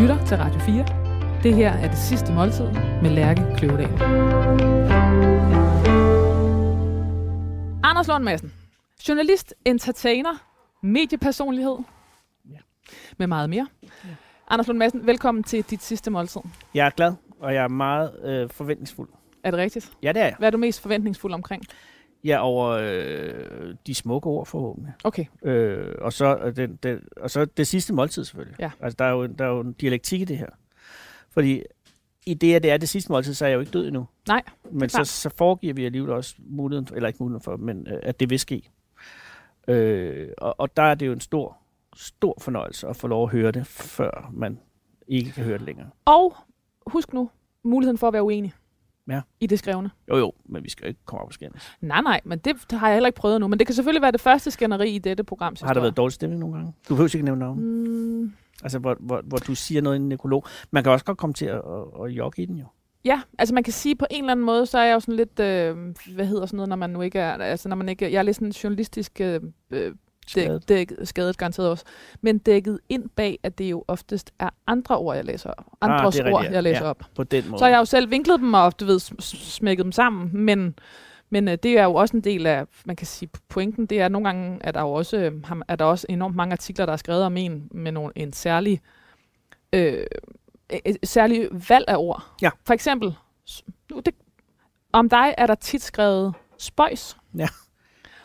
lytter til Radio 4. Det her er det sidste måltid med Lærke Kløvedal. Anders Lund Madsen. Journalist, entertainer, mediepersonlighed. Ja. Med meget mere. Ja. Anders Lund Madsen, velkommen til dit sidste måltid. Jeg er glad, og jeg er meget øh, forventningsfuld. Er det rigtigt? Ja, det er jeg. Hvad er du mest forventningsfuld omkring? Er over øh, de smukke ord forhåbentlig. Okay. Øh, og, så, øh, den, den, og så det sidste måltid selvfølgelig. Ja. Altså, der er, jo, der er jo en dialektik i det her. Fordi i det, at det er det sidste måltid, så er jeg jo ikke død endnu. Nej, Men så, så foregiver vi alligevel også muligheden, eller ikke muligheden for, men øh, at det vil ske. Øh, og, og der er det jo en stor, stor fornøjelse at få lov at høre det, før man ikke kan høre det længere. Og husk nu, muligheden for at være uenig Ja. i det skrevne. Jo jo, men vi skal ikke komme op og skændes. Nej, nej, men det har jeg heller ikke prøvet nu. Men det kan selvfølgelig være det første skænderi i dette program. Har der været dårlig stemning nogle gange? Du behøver ikke nævne navn. Mm, Altså, hvor, hvor, hvor du siger noget i en nekrolog. Man kan også godt komme til at, at, at jogge i den jo. ja, altså man kan sige på en eller anden måde, så er jeg jo sådan lidt, øh, hvad hedder sådan noget, når man nu ikke er, altså når man ikke, jeg er lidt sådan journalistisk øh, øh, Skadet. dæk, dæk, skadet garanteret også, men dækket ind bag, at det jo oftest er andre ord, jeg læser op. Andres det er ord, jeg læser Ja. op. På den måde. Så har jeg jo selv vinklet dem og, du ved, sm- sm- smækket dem sammen, men, men øh, det er jo også en del af, man kan sige, pointen, det er, at nogle gange er der jo også, øh, er der også enormt mange artikler, der er skrevet om en med nogle, en særlig, øh, et særlig valg af ord. Ja. For eksempel, nu, det, om dig er der tit skrevet spøjs. Ja.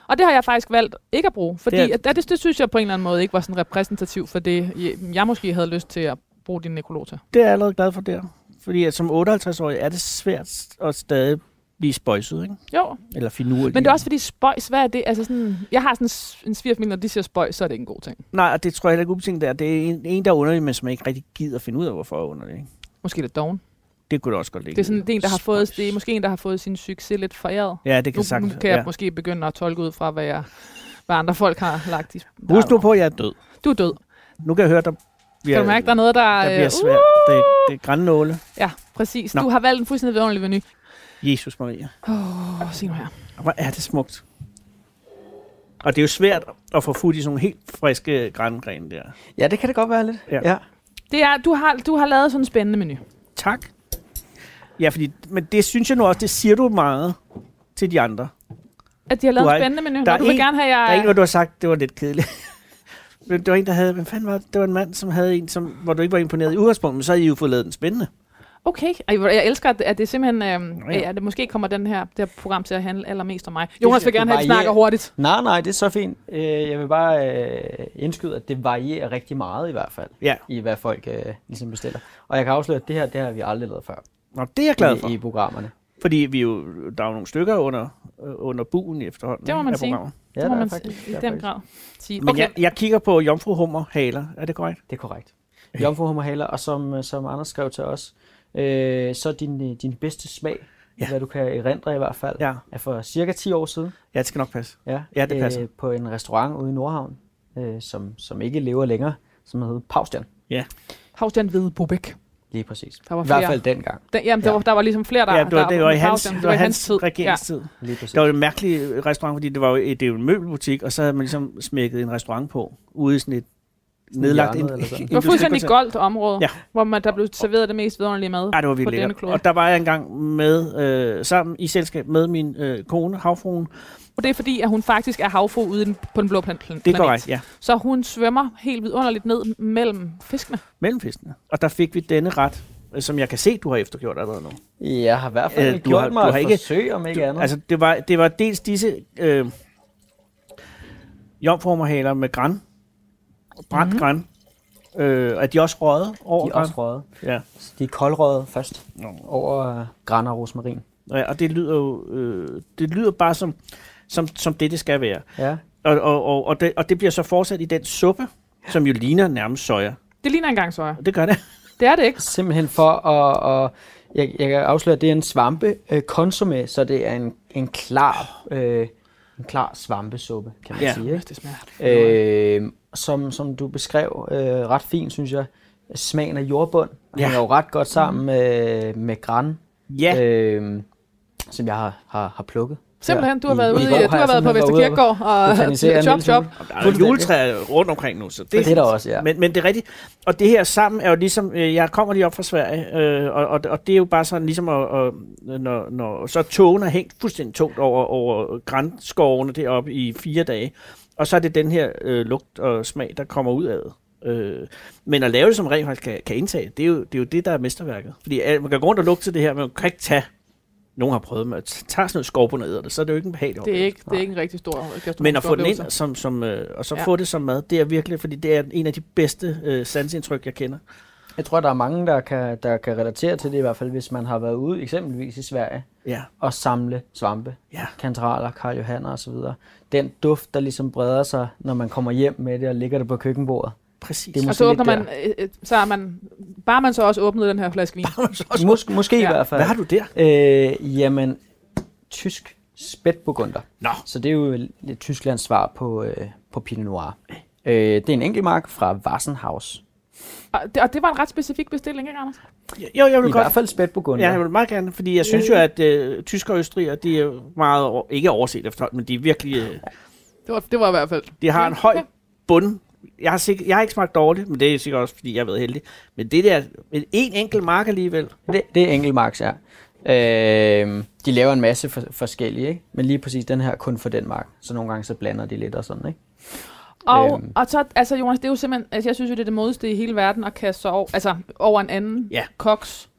Og det har jeg faktisk valgt ikke at bruge, fordi Det er- det, det, det, synes jeg på en eller anden måde ikke var sådan repræsentativt for det, jeg, måske havde lyst til at bruge din nekrolog til. Det er jeg allerede glad for der. Fordi at som 58-årig er det svært at stadig blive spøjset, ikke? Jo, Eller finurlig. Men det er også fordi spøjs, hvad er det? Altså sådan, jeg har sådan en en svigerfamilie, når de siger spøjs, så er det ikke en god ting. Nej, og det tror jeg heller ikke ubetinget det er. Det er en, en der er underlig, men som ikke rigtig gider at finde ud af, hvorfor er underlig. Ikke? Måske lidt doven. Det kunne du også godt ligge. Det er sådan det er en, der har fået, det er måske en, der har fået sin succes lidt foræret. Ja, det kan Nu, sagtens. nu kan jeg ja. måske begynde at tolke ud fra, hvad, jeg, hvad andre folk har lagt i. Husk nu på, at jeg er død. Du er død. Nu kan jeg høre, der bliver, Kan du mærke, der er noget, der... der bliver øh, svært. Det, det er grænnåle. Ja, præcis. Nå. Du har valgt en fuldstændig vidunderlig menu. Jesus Maria. Åh, oh, sig nu her. Hvor er det smukt. Og det er jo svært at få fuld i sådan nogle helt friske grængrene der. Ja, det kan det godt være lidt. Ja. ja. Det er, du, har, du har lavet sådan en spændende menu. Tak. Ja, fordi, men det synes jeg nu også, det siger du meget til de andre. At de har lavet Du har en spændende menu. der er du vil en- gerne have, Der er jeg... en, hvor du har sagt, det var lidt kedeligt. Men det var en, der havde... Hvem fanden var det? Det var en mand, som havde en, som, hvor du ikke var imponeret i udgangspunktet, men så havde I jo fået lavet den spændende. Okay, jeg elsker, at det, simpelthen, øhm, ja. ja. at det måske kommer den her, det her program til at handle allermest om mig. Jonas jeg, vil gerne have, at snakker hurtigt. Nej, nej, det er så fint. Øh, Jeg vil bare øh, indskyde, at det varierer rigtig meget i hvert fald, Ja, i hvad folk øh, ligesom bestiller. Og jeg kan afsløre, at det her, det har vi aldrig lavet før Nå, det er jeg glad for. i, i programmerne. Fordi vi jo, der er jo nogle stykker under, øh, under buen efterhånden. Det må man af sige. programmet. Ja, det må er man faktisk- i den grad sige. Men Okay, jeg, jeg kigger på jomfruhummer haler. Er det korrekt? Det er korrekt. Jomfru haler, og som, øh, som Anders skrev til os, øh, så din, øh, din bedste smag, Ja. ja. hvad du kan erindre i hvert fald, Ja. er for cirka 10 år siden. Ja, det skal nok passe. Ja, Ja, det passer. Øh, på en restaurant ude i Nordhavn, øh, som, som ikke lever længere, som hedder Paustian. Havstjern ved Bobæk. Lige præcis. Der var I hvert flere. fald dengang. Den, jamen, der, Ja. var, der var ligesom flere, der... ja, det var, der det var, i med hans, det var hans regeringstid. Lige præcis. Det var en mærkelig restaurant, fordi det var jo, det er jo en møbelbutik, og så havde man ligesom smækket en restaurant på, ude i sådan et nedlagt ind, eller sådan. Det var fuldstændig goldt område, Ja. hvor man, der blev serveret det mest vidunderlige mad. Ja, det var på virkelig denne lækkert. klode. Og der var jeg engang med, øh, sammen i selskab med min øh, kone, havfruen. Og det er fordi, at hun faktisk er havfru ude på den blå plan- plan- Det er planet. korrekt, ja. Så hun svømmer helt vidunderligt ned mellem fiskene. Mellemfiskene. Og der fik vi denne ret, øh, som jeg kan se, du har eftergjort allerede nu. Jeg har i hvert fald Øh, du gjort har- mig du har ikke- forsøg, om ikke andet. Altså, det var, det var dels disse øh, jomformerhaler med græn. Brændt Mhm. mm-hmm. græn. Øh, er de også røget over de er også røde. Ja. De er koldrøde først, Nå. over uh, græn og rosmarin. ja. Og det lyder jo øh, det lyder bare som, som, som det, det skal være. Ja. Og, og, og, og, det, og det bliver så fortsat i den suppe, som jo ligner nærmest soja. Det ligner engang soja. Det gør det. Det er det ikke. Simpelthen for at... at jeg, jeg kan afsløre, at det er en svampe øh, konsomme, så det er en, en klar... Øh, en klar svampesuppe, kan man Ja. sige. Ikke? Det smager. Øh, som, som du beskrev øh, ret fint, synes jeg, smagen af jordbund Ja. hænger jo ret godt sammen med, med græn, Ja. øh, som jeg har, har, har plukket Simpelthen, du har været i ude i, du har har været på Vesterkirkegård og chop chop. Der er juletræer rundt omkring nu, så det, Det er der også, ja. Men, men det er rigtigt. Og det her sammen er jo ligesom, øh, jeg kommer lige op fra Sverige, øh, og, og, og det er jo bare sådan ligesom, at, at, når, når så togen er hængt fuldstændig tungt over, over grænskovene deroppe i fire dage, og så er det den her øh, lugt og smag, der kommer ud af det. Øh, men at lave det, som rent faktisk kan, kan indtage, det er, jo, det er jo det, der er mesterværket. Fordi øh, man kan gå rundt og lugte til det her, men man kan ikke tage nogen har prøvet med at tage sådan noget skovbund og æder det, så er det jo ikke en behagelig Det er oplevelse. ikke, det er ikke en rigtig stor gastronomisk Men at få den oplevelse. ind som, som, øh, og så Ja. ja. få det som mad, det er virkelig, fordi det er en af de bedste øh, sansindtryk, jeg kender. Jeg tror, der er mange, der kan, der kan relatere til det, i hvert fald hvis man har været ude, eksempelvis i Sverige, Ja, og samle svampe, ja. kantraler, Karl Johanner osv. Den duft, der ligesom breder sig, når man kommer hjem med det og ligger det på køkkenbordet. Præcis. Det er Og så åbner man, øh, øh, så er man, bare man så også åbnet den her flaske vin. Mås- måske Ja. i hvert fald. Hvad har du der? Øh, jamen, tysk spætburgunder. Nå, Så det er jo lidt Tysklands svar på, øh, på Pinot Noir. Øh, det er en enkeltmark fra Wassenhaus. Og det, og det var en ret specifik bestilling, ikke Anders? jo, jeg I vil hvert godt. fald spætburgunder. Ja, jeg vil meget gerne, fordi jeg synes jo, at øh, tysker og østrigere, de er meget, over, ikke overset efterhånden, men de er virkelig, øh, Det var, det var i hvert fald. de har en høj bund. Jeg har, sikkert, jeg har ikke smagt dårligt, men det er sikkert også, fordi jeg har været heldig. Men det der, men en enkelt mark alligevel. Det, det er enkeltmarks, ja. Øh, de laver en masse for, forskellige, ikke? men lige præcis den her er kun for den mark. Så nogle gange så blander de lidt og sådan, ikke? Og, Øhm. og så, altså Jonas, det er jo simpelthen, altså jeg synes jo, det er det modeste i hele verden at kaste sig over, altså over en anden Ja. koks.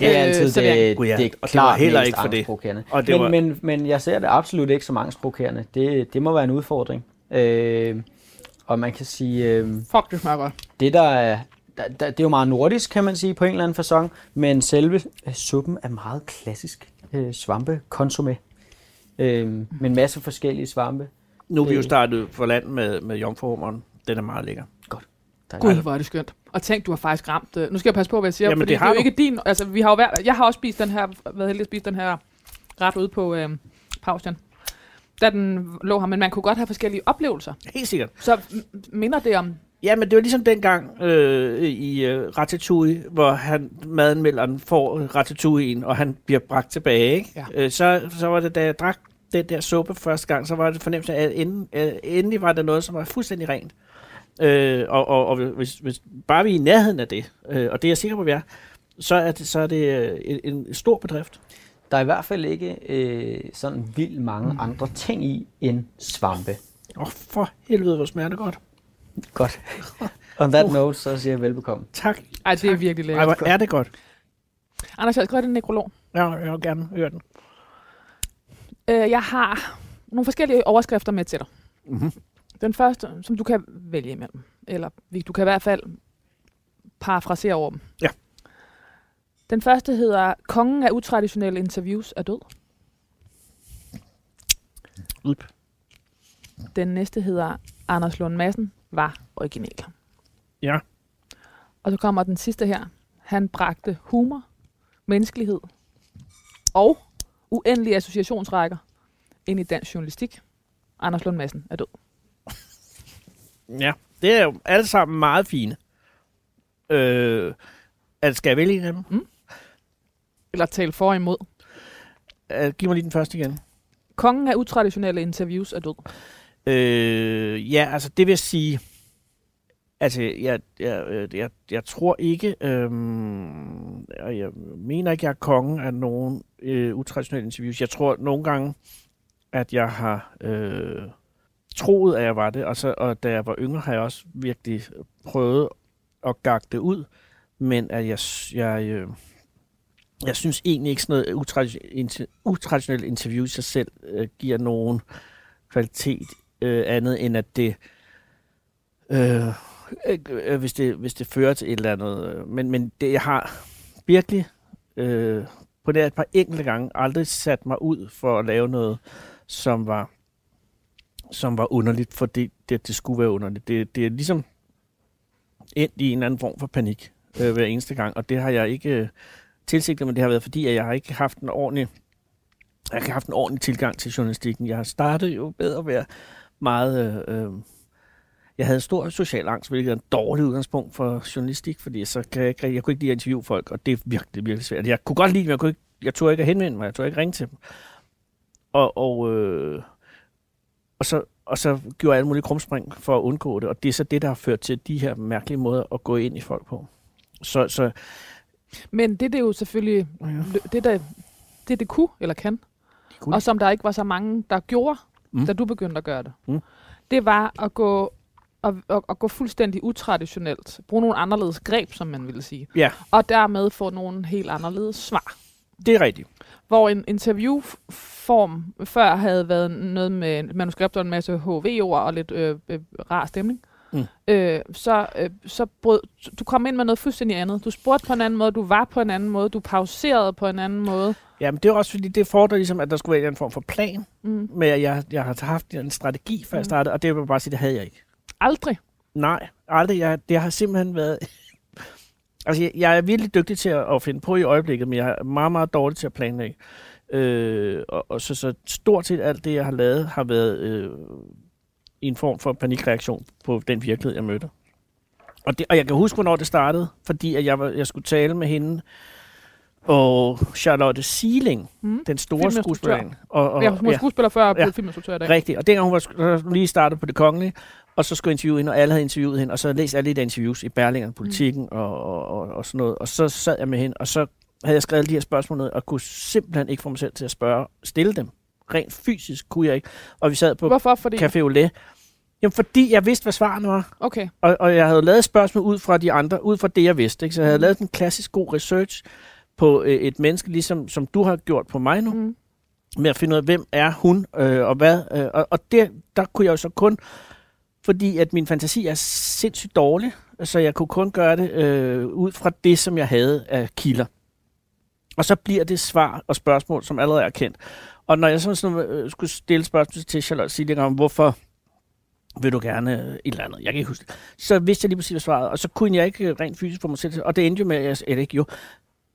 Det er Øh, altid det, Gud ja, det er og det klart heller ikke for det. Og det men, var- men, men jeg ser det absolut ikke som angstprovokerende. Det, det må være en udfordring. Øh, og man kan sige, øh, Fuck, det smager godt. det der er, der, der, det er jo meget nordisk, kan man sige, på en eller anden fasong, men selve øh, suppen er meget klassisk øh, svampe-konsumé. Øh, med en masse forskellige svampe. Nu er vi jo Det- startet for land med, med jomfruhummeren. Den er meget lækker. Er Gud, hvor er det skønt. Og tænk, du har faktisk ramt... Øh, nu skal jeg passe på, hvad jeg siger, Jamen, fordi det det, er jo du. ikke din... Altså, vi har jo været, jeg har også spist den her, været heldig at spise den her ret ude på øh, Paustian. Da den lå her, men man kunne godt have forskellige oplevelser. Helt sikkert. Så minder det om... Ja, men det var ligesom dengang øh, i øh, Ratatouille, hvor han, madanmelderen får øh, ratatouille'en, og han bliver bragt tilbage. Ikke? Ja. Øh, så, så var det, da jeg drak den der suppe første gang, så var det fornemmelse af, at øh, endelig var det noget, som var fuldstændig rent. Øh, og og, og hvis, hvis bare vi er i nærheden af det, øh, og det er jeg sikker på, vi er, så er det, så er det øh, en, en stor bedrift. Der er i hvert fald ikke øh, sådan vildt mange Mm. andre ting i end svampe. Åh, oh, for helvede, hvor smager det godt. Godt. On that note, så siger jeg velbekomme. Tak. Ej, det er virkelig Ej, lækkert. hvor er det godt. Anders, jeg har skrevet en nekrolog. Jeg, jeg vil gerne høre den. Øh, jeg har nogle forskellige overskrifter med til dig. Mm-hmm. Den første, som du kan vælge imellem. Eller du kan i hvert fald parafrasere over dem. Ja. Den første hedder, kongen af utraditionelle interviews er død. Udp. Den næste hedder, Anders Lund Madsen var original. Ja. Og så kommer den sidste her. Han bragte humor, menneskelighed og uendelige associationsrækker ind i dansk journalistik. Anders Lund Madsen er død. Ja, det er jo alle sammen meget fine. Øh, altså, skal jeg vælge en af dem? Eller tale for og imod. Uh, giv mig lige den første igen. Kongen af utraditionelle interviews er død. Øh, ja, altså det vil sige, altså jeg, jeg, øh, jeg, jeg tror ikke, øhm, og jeg mener ikke, jeg er kongen af nogen øh, utraditionelle interviews. Jeg tror nogle gange, at jeg har øh, troet, at jeg var det, og, så, og da jeg var yngre, har jeg også virkelig prøvet at gakke det ud, men at jeg, jeg, øh, jeg synes egentlig ikke sådan noget utraditionelt interview i sig selv øh, giver nogen kvalitet øh, andet end at det, øh, øh, hvis det hvis det fører til et eller andet. Men, men det, jeg har virkelig øh, på det et par enkelte gange aldrig sat mig ud for at lave noget, som var som var underligt, fordi det, det skulle være underligt. Det, det er ligesom endt i en eller anden form for panik øh, hver eneste gang, og det har jeg ikke øh, tilsigtet, men det har været fordi, at jeg har ikke haft en ordentlig jeg har ikke haft en ordentlig tilgang til journalistikken. Jeg har startet jo med at være meget... Øh, øh jeg havde stor social angst, hvilket er en dårlig udgangspunkt for journalistik, fordi så kan jeg, ikke, jeg kunne ikke lide at interviewe folk, og det er virkelig, virkelig svært. Altså, jeg kunne godt lide dem, jeg, kunne ikke, jeg tog ikke at henvende mig, jeg tog ikke ringe til dem. og, og, øh, og, så, og så gjorde jeg alle mulige krumspring for at undgå det, og det er så det, der har ført til de her mærkelige måder at gå ind i folk på. Så, så men det, det er jo selvfølgelig, ja, det, der, det, det kunne eller kan, de kunne og som der ikke var så mange, der gjorde, mm. da du begyndte at gøre det, Mm. det var at gå, at, at, at gå fuldstændig utraditionelt. Bruge nogle anderledes greb, som man ville sige. Ja. Og dermed få nogle helt anderledes svar. det er rigtigt. Hvor en interviewform før havde været noget med manuskript og en masse HV-ord og lidt øh, øh, rar stemning. Mm. Øh, så, øh, så brød, du kom ind med noget fuldstændig andet. Du spurgte på en anden måde, du var på en anden måde, du pauserede på en anden måde. Jamen, det er også fordi, det fordrer ligesom, at der skulle være en form for plan, Mm. med at jeg, jeg har haft en strategi, før jeg Mm. startede, og det vil jeg bare sige, det havde jeg ikke. Aldrig. Nej, aldrig. Jeg, det har simpelthen været... altså, jeg, jeg er virkelig dygtig til at, at finde på i øjeblikket, men jeg er meget, meget dårlig til at planlægge. Øh, og, og så, så stort set alt det, jeg har lavet, har været øh, i en form for panikreaktion på den virkelighed, jeg mødte. Og, det, og jeg kan huske, hvornår det startede, fordi at jeg, var, jeg skulle tale med hende og Charlotte Sieling, Mm. den store skuespillerinde. Og, og, Jeg var ja. skuespiller før og Ja. ja. filminstruktør i dag. Rigtigt. Og dengang hun var lige startet på det kongelige, og så skulle jeg interviewe hende, og alle havde interviewet hende, og så læste alle de interviews i Berlingeren, Politikken mm. og, og, og, og sådan noget. Og så sad jeg med hende, og så havde jeg skrevet de her spørgsmål ned, og kunne simpelthen ikke få mig selv til at spørge, stille dem. Rent fysisk kunne jeg ikke. Og vi sad på Hvorfor? Fordi... Café Olé. Jamen, fordi jeg vidste, hvad svarene var. Okay. Og, og jeg havde lavet spørgsmål ud fra de andre, ud fra det, jeg vidste. Ikke? Så jeg havde lavet en klassisk god research på øh, et menneske, ligesom som du har gjort på mig nu Mm. med at finde ud af, hvem er hun, øh, og hvad. Øh, og og der, der kunne jeg jo så kun, fordi at min fantasi er sindssygt dårlig, så jeg kunne kun gøre det øh, ud fra det, som jeg havde af kilder. Og så bliver det svar og spørgsmål, som allerede er kendt. Og når jeg så sådan, øh, skulle stille spørgsmål til Charlotte Silling om, hvorfor vil du gerne øh, et eller andet, jeg kan ikke huske det, så vidste jeg lige præcis, hvad svaret, og så kunne jeg ikke rent fysisk få mig selv til, og det endte jo med, at jeg, eller ikke jo,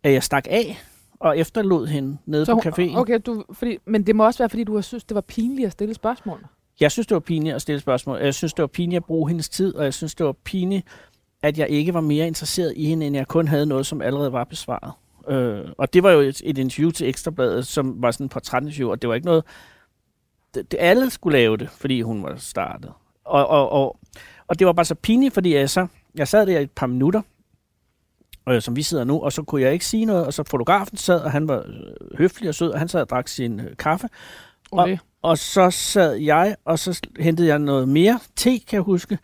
at jeg stak af og efterlod hende nede Så på caféen. Okay, du, fordi, men det må også være, fordi du har synes, det var pinligt at stille spørgsmål. Jeg synes, det var pinligt at stille spørgsmål. Jeg synes, det var pinligt at bruge hendes tid, og jeg synes, det var pinligt, at jeg ikke var mere interesseret i hende, end jeg kun havde noget, som allerede var besvaret. Øh, og det var jo et, et interview til Ekstrabladet, som var sådan et portrætinterview, og det var ikke noget... Det, det, alle skulle lave det, fordi hun var startet. Og, og, og, og det var bare så pinligt, fordi jeg, så, jeg sad der i et par minutter, øh, som vi sidder nu, og så kunne jeg ikke sige noget, og så fotografen sad, og han var øh, høflig og sød, og han sad og drak sin øh, kaffe, Okay. og så sad jeg, og så hentede jeg noget mere te, kan jeg huske.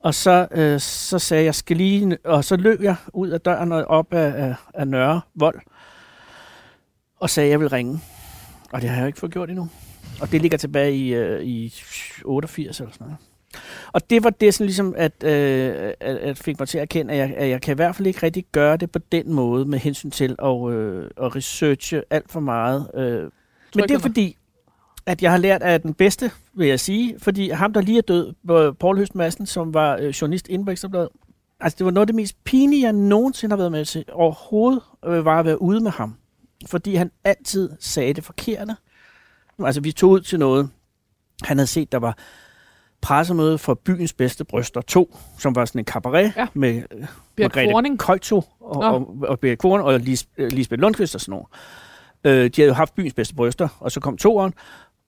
Og så, øh, så sagde jeg, jeg skal lige... Og så løb jeg ud af døren og op af, af, af Nørre Vold. Og sagde, jeg vil ringe. Og det har jeg ikke fået gjort endnu. Og det ligger tilbage i, øh, i 88 eller sådan noget. Og det var det, sådan ligesom, at, øh, at, at fik mig til at erkende, at jeg, at jeg kan i hvert fald ikke rigtig gøre det på den måde, med hensyn til at, øh, at researche alt for meget. Øh. Men det er fordi, at jeg har lært af den bedste, vil jeg sige. Fordi ham, der lige er død, Paul Høst Madsen, som var øh, journalist inde på Ekstrabladet. Altså, det var noget af det mest pinlige, jeg nogensinde har været med til. Overhovedet øh, var at være ude med ham. Fordi han altid sagde det forkerte. Altså, vi tog ud til noget. Han havde set, der var pressemøde for byens bedste bryster 2, som var sådan en cabaret Ja. med Birk Margrethe Forning. Køjto og, Nå. og, og Berit Korn og Lis, øh, Lisbeth Lundqvist og sådan noget. Øh, de havde jo haft byens bedste bryster, og så kom toeren,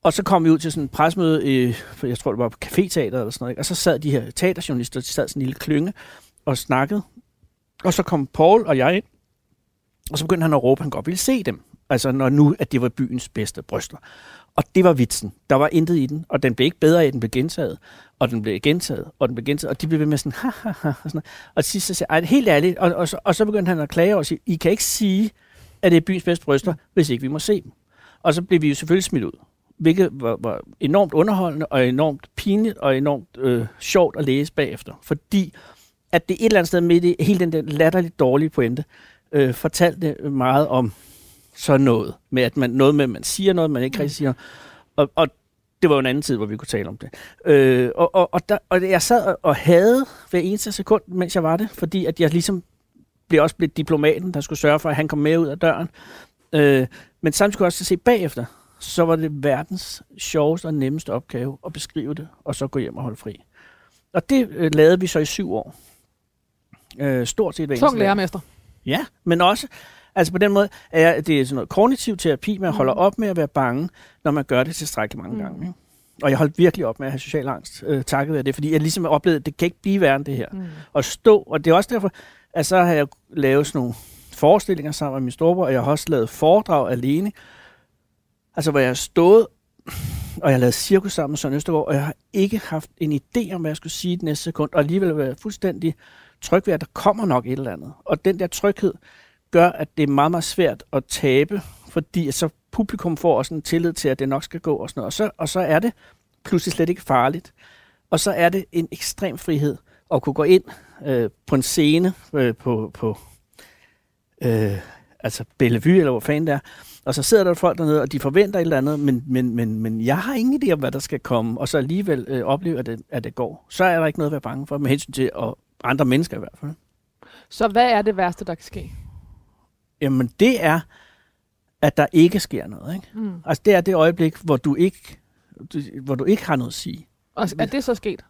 og så kom vi ud til sådan en presmøde, i, for jeg tror det var på Café-teater eller sådan noget, ikke? og så sad de her teaterjournalister, de sad sådan en lille klynge og snakkede, og så kom Paul og jeg ind, og så begyndte han at råbe, at han godt ville se dem, altså når nu, at det var byens bedste bryster. Og det var vitsen. Der var intet i den, og den blev ikke bedre af, at den blev gentaget, og den blev gentaget, og den blev gentaget, og de blev ved med sådan, ha, ha, ha, og, sådan og til sidst så sagde jeg, "Ej, helt ærligt, og, og, så, og så begyndte han at klage og sige, I kan ikke sige, at det er byens bedste bryster, hvis ikke vi må se dem. Og så blev vi jo selvfølgelig smidt ud, hvilket var, var enormt underholdende, og enormt pinligt, og enormt øh, sjovt at læse bagefter, fordi at det et eller andet sted midt i hele den der latterligt dårlige pointe, øh, fortalte meget om sådan noget, med at man, noget med, at man siger noget, man ikke rigtig siger, og, og det var jo en anden tid, hvor vi kunne tale om det. Øh, og, og, og, der, og jeg sad og, og havde hver eneste sekund, mens jeg var det, fordi at jeg ligesom blev også blevet diplomaten, der skulle sørge for, at han kom med ud af døren. Øh, men samtidig skulle jeg også se bagefter, så var det verdens sjoveste og nemmeste opgave at beskrive det, og så gå hjem og holde fri. Og det øh, lavede vi så i syv år. Øh, stort set hver Tung lærermester. Ja, men også, Altså på den måde, er jeg, det er sådan noget kognitiv terapi, man holder op med at være bange, når man gør det tilstrækkeligt mange Mm. gange. Ikke? Og jeg holdt virkelig op med at have social angst, øh, takket være det, fordi jeg ligesom oplevede, at det kan ikke blive værre end det her. Mm. At stå, og det er også derfor, at så har jeg lavet sådan nogle forestillinger sammen med min storebror, og jeg har også lavet foredrag alene. Altså, hvor jeg har stået, og jeg har lavet cirkus sammen med Søren Østergaard, og jeg har ikke haft en idé om, hvad jeg skulle sige det næste sekund, og alligevel være fuldstændig tryg ved, at der kommer nok et eller andet. Og den der tryghed gør, at det er meget, meget svært at tabe, fordi så publikum får også en tillid til, at det nok skal gå og sådan noget. Og så, og så er det pludselig slet ikke farligt. Og så er det en ekstrem frihed at kunne gå ind øh, på en scene øh, på, på øh, altså Bellevue, eller hvor fanden det er, og så sidder der folk dernede, og de forventer et eller andet, men, men, men, men jeg har ingen idé om, hvad der skal komme, og så alligevel øh, oplever, at det, at det går. Så er der ikke noget at være bange for, med hensyn til og andre mennesker i hvert fald. Så hvad er det værste, der kan ske? Jamen det er, at der ikke sker noget. Ikke? Mm. Altså det er det øjeblik, hvor du ikke, du, hvor du ikke har noget at sige. Og er det så sket?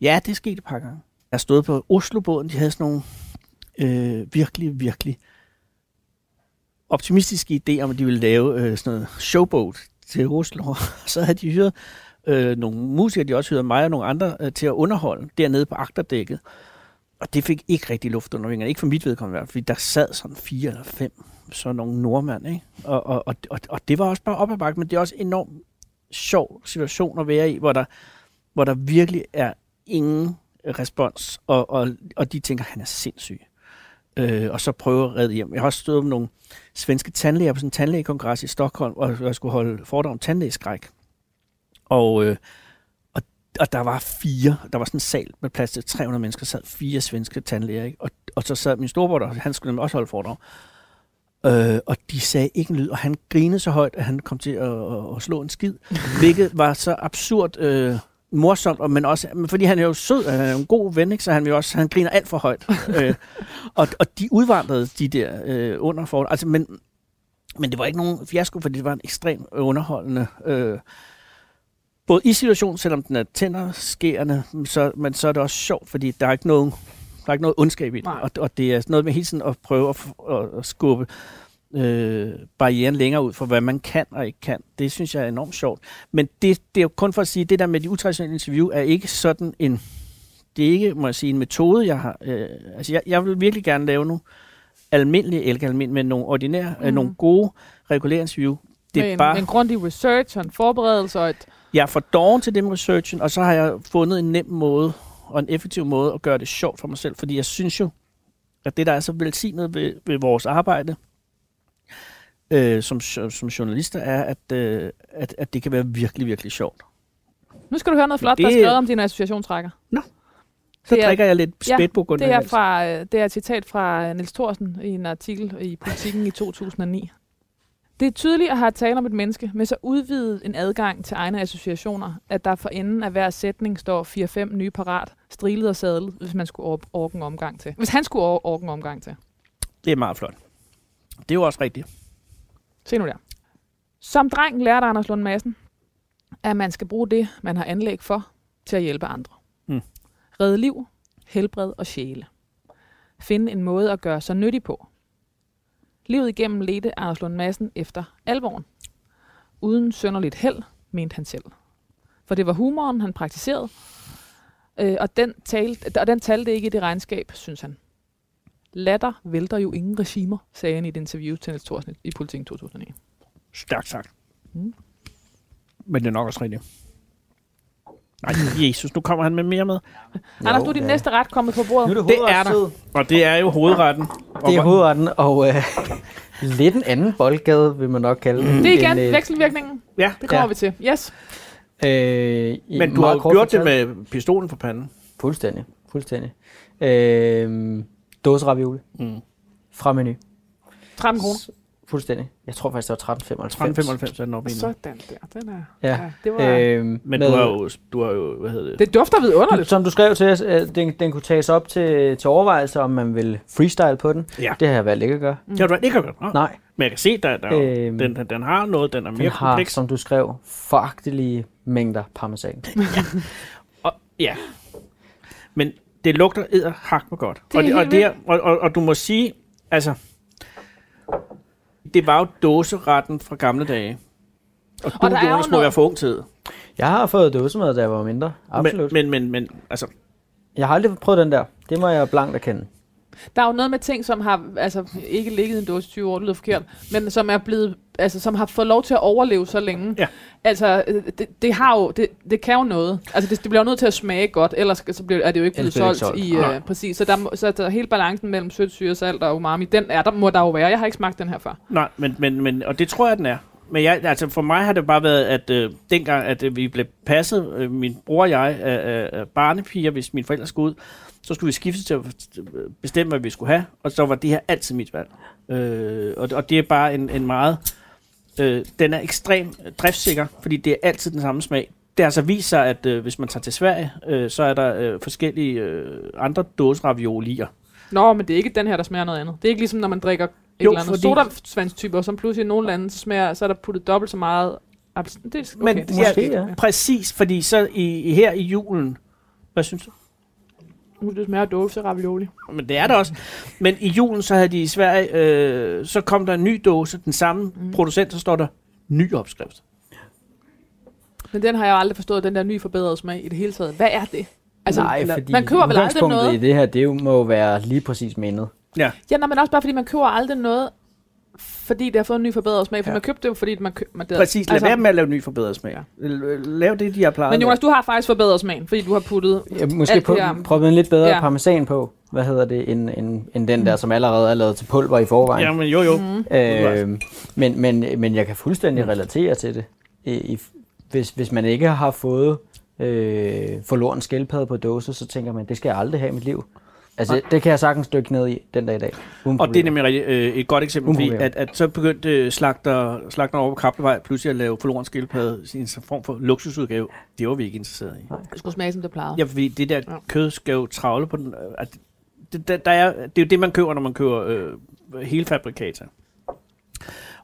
Ja, det er sket et par gange. Jeg stod på Oslobåden, de havde sådan nogle øh, virkelig, virkelig optimistiske idéer om, at de ville lave øh, sådan noget showboat til Oslo. Så havde de hyret øh, nogle musikere, de også hyrede mig og nogle andre øh, til at underholde dernede på agterdækket. Og det fik ikke rigtig luft under vingerne. Ikke for mit vedkommende i hvert fald, fordi der sad sådan fire eller fem, så nogle nordmænd. Ikke? Og, og, og, og, og det var også bare op ad bakke, men det er også en enormt sjov situation at være i, hvor der, hvor der virkelig er ingen respons, og, og, og de tænker, han er sindssyg. Øh, og så prøver at redde hjem. Jeg har også stået med nogle svenske tandlæger på sådan en tandlægekongres i Stockholm, og jeg skulle holde foredrag om tandlægeskræk. Og, øh, og, der var fire, der var sådan en sal med plads til 300 mennesker, sad fire svenske tandlæger, ikke? Og, og så sad min storebror der, han skulle nemlig også holde foredrag. Øh, og de sagde ikke en lyd, og han grinede så højt, at han kom til at, at, at slå en skid, hvilket var så absurd øh, morsomt, men også, fordi han er jo sød, han er jo en god ven, ikke? så han, vil også, han griner alt for højt. øh, og, og de udvandrede de der øh, under for, altså, men, men det var ikke nogen fiasko, fordi det var en ekstremt underholdende øh, både i situationen, selvom den er tænderskærende, så, men så er det også sjovt, fordi der er ikke nogen, der er ikke noget ondskab i det. Nej. Og, og det er noget med hele tiden at prøve at, at, skubbe øh, barrieren længere ud for, hvad man kan og ikke kan. Det synes jeg er enormt sjovt. Men det, det er jo kun for at sige, at det der med de utraditionelle interview er ikke sådan en, det er ikke, må jeg sige, en metode, jeg har. Øh, altså, jeg, jeg vil virkelig gerne lave nogle almindelige, eller almindelige, men nogle ordinære, mm. øh, Mhm. nogle gode regulære interview. Det er en, bare, en grundig research og en forberedelse og et... jeg er for doven til det med researchen, og så har jeg fundet en nem måde og en effektiv måde at gøre det sjovt for mig selv, fordi jeg synes jo, at det, der er så velsignet ved, ved vores arbejde øh, som, som journalister, er, at, øh, at, at det kan være virkelig, virkelig sjovt. Nu skal du høre noget flot, Det- der er skrevet om din associationsrækker. Så Det er- drikker jeg lidt ja, spætburgunder. Det er, fra, øh, det er et citat fra Niels Thorsen i en artikel i Politiken i 2009. Det er tydeligt at have tale om et menneske med så udvidet en adgang til egne associationer, at der for enden af hver sætning står 4-5 nye parat, strilet og sadlet, hvis man skulle or- orke en omgang til. Hvis han skulle or- orke en omgang til. Det er meget flot. Det er jo også rigtigt. Se nu der. Som dreng lærte Anders Lund Madsen, at man skal bruge det, man har anlæg for, til at hjælpe andre. Mm. Redde liv, helbred og sjæle. Finde en måde at gøre sig nyttig på. Livet igennem ledte Anders Lund Madsen efter alvoren. Uden sønderligt held, mente han selv. For det var humoren, han praktiserede, øh, og, den talte, og den talte ikke i det regnskab, synes han. Latter vælter jo ingen regimer, sagde han i et interview til Niels Thorsen i Politiken 2009. Stærkt sagt. Mm. Men det er nok også rigtigt. Nej, Jesus, nu kommer han med mere med. Anders, nu er din næste ret kommet på bordet. Nu er det Det er der. Og det er jo hovedretten. Det er hovedretten, og øh, lidt en anden boldgade, vil man nok kalde det. Det er igen øh, vekselvirkningen. Ja, Det kommer Ja. vi til. Yes. Øh, men du har jo gjort det fortalt- med pistolen for panden. Fuldstændig, fuldstændig. Øh, dåseravioli Mm. fra menu. 13 kroner. Fuldstændig. Jeg tror faktisk, det var 13,95. 1395 er den oppe. Sådan der. Den er. Ja. det var... Øh, Men med, du har, jo, du har jo, hvad hedder det? Det dufter vidunderligt. Som du skrev til os, at den, den kunne tages op til, til overvejelse, om man vil freestyle på den. Ja. Det har jeg valgt ikke at gøre. Det har du ikke gjort. Nå. Nej, Men jeg kan se, der, der øhm, Øhm, den, den, den har noget, den er mere den har, kompleks. som du skrev, foragtelige mængder parmesan. Og, ja. Men det lugter edderhak med godt. Det og, det, og, det er, og, og, og du må sige, altså, det var jo dåseretten fra gamle dage. Og du, Og er jo Jonas, må noget- være for ung tid. Jeg har fået dåsemad, da jeg var mindre. Absolut. Men, men, men, men altså, Jeg har aldrig prøvet den der. Det må jeg blankt erkende. Der er jo noget med ting, som har altså, ikke ligget i en dåse i 20 år, det lyder forkert, men som er blevet, altså, som har fået lov til at overleve så længe. Ja. Altså, øh, det, det, har jo, det, det kan jo noget. Altså, det, det bliver jo nødt til at smage godt, ellers så bliver, er det jo ikke blevet solgt, ikke i, solgt. øh, præcis. Så, der, så der, hele balancen mellem sødt, syre, salt og umami, den er der, må der jo være. Jeg har ikke smagt den her før. nej, men, men, men, og det tror jeg, den er. Men jeg, altså for mig har det bare været, at øh, dengang, at øh, vi blev passet, øh, min bror og jeg, af, af, af barnepiger, hvis mine forældre skulle ud, så skulle vi skifte til at bestemme, hvad vi skulle have, og så var det her altid mit valg. Øh, og, og det er bare en, en meget... Øh, den er ekstremt driftssikker, fordi det er altid den samme smag. Det har altså vist sig, at øh, hvis man tager til Sverige, øh, så er der øh, forskellige øh, andre dåseraviolier. Nå, men det er ikke den her, der smager noget andet. Det er ikke ligesom, når man drikker et Jo, eller andet fordi- sodavandstyper, som pludselig i nogle lande, så, smager, så er der puttet dobbelt så meget... abs- Det er, okay, Men det Måske, ja, ja. præcis, fordi så i, her i julen, hvad synes du? Uh, det smager dåse ravioli. Men det er der også. Men i julen, så havde de i Sverige, øh, så kom der en ny dåse, den samme mm. producent, så står der ny opskrift. Men den har jeg jo aldrig forstået, den der nye forbedrede smag i det hele taget. Hvad er det? Altså, Nej, eller- fordi man køber vel aldrig noget. i det her, det jo må jo være lige præcis mindet. Ja, Ja, nej, men også bare fordi man køber aldrig noget, fordi det har fået en ny forbedret smag. For Ja. man købte det jo, fordi man købte... Man, det, præcis. Lad altså, være med at lave ny forbedret smag. Ja. Lav det, de har plejet. Men Jonas, du har faktisk forbedret smagen, fordi du har puttet... Jeg måske på, prøve en lidt bedre Ja. ja. parmesan på, hvad hedder det, end, end, end den der, som allerede er lavet til pulver i forvejen. Ja, men jo, jo. Mm. Øh, men, men, men jeg kan fuldstændig relatere til det. I, i, hvis, hvis man ikke har fået øh, forloren skildpadde på dåse, så tænker man, det skal jeg aldrig have i mit liv. Altså, det kan jeg sagtens dykke ned i den dag i dag. Uden Og det er nemlig øh, et godt eksempel, fordi at, at så begyndte øh, slagter, slagter over på Kaplevej pludselig at lave forloren skildpadde i en form for luksusudgave. Det var vi ikke interesseret i. Det skulle smage, som det plejede. Ja, fordi det der Ja. kød skal jo travle på den. øh, At det, der, der er, det er jo det, man køber, når man køber øh, hele fabrikater.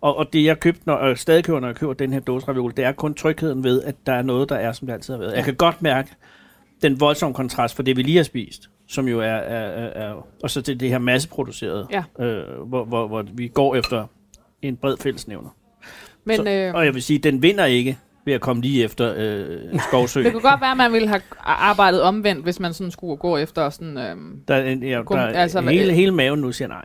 Og, og det, jeg købte, når, og stadig køber, når jeg køber den her dåse ravioli, det er kun trygheden ved, at der er noget, der er, som det altid har været. Jeg kan godt mærke den voldsomme kontrast for det, vi lige har spist, som jo er, er, er, er og så til det her masseproducerede, Ja. øh, hvor, hvor, hvor vi går efter en bred fællesnævner. Men så, øh, og jeg vil sige, den vinder ikke ved at komme lige efter øh, skovsø. det kunne godt være, at man ville have arbejdet omvendt, hvis man sådan skulle gå efter sådan... Øh, Der er, en, ja, der er altså, hele, hele maven nu siger nej.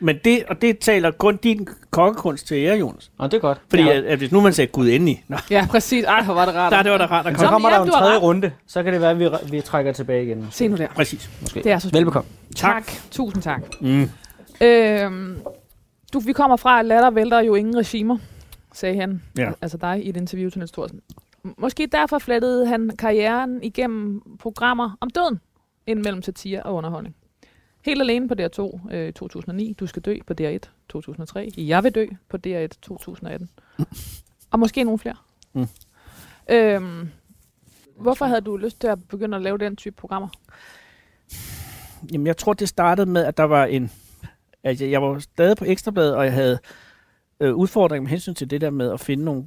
Men det, og det taler kun din kokkekunst til jer, Jonas. Nå, det er godt. Fordi ja. at, at hvis nu man sagde Gud endelig, nå, ja, præcis. Ej, hvor var det rart. der, det var da rart Så komme. kommer ja, der en tredje runde, så kan det være, at vi, vi trækker tilbage igen. Se nu der. Præcis. Måske. Det er så. Velbekomme. Tak. Tusind tak. Mm. Øhm, du, vi kommer fra, at latter vælter jo ingen regimer, sagde han. Ja. Altså dig i et interview til Niels Thorsen. Måske derfor flettede han karrieren igennem programmer om døden, inden mellem satire og underholdning. Helt alene på DR2 øh, 2009, Du skal dø på DR1 2003, Jeg vil dø på DR1 2018. Og måske nogle flere. Mm. Øhm, hvorfor havde du lyst til at begynde at lave den type programmer? Jamen, jeg tror, det startede med, at der var en... Altså, jeg var stadig på Ekstrabladet, og jeg havde øh, udfordring med hensyn til det der med at finde nogle,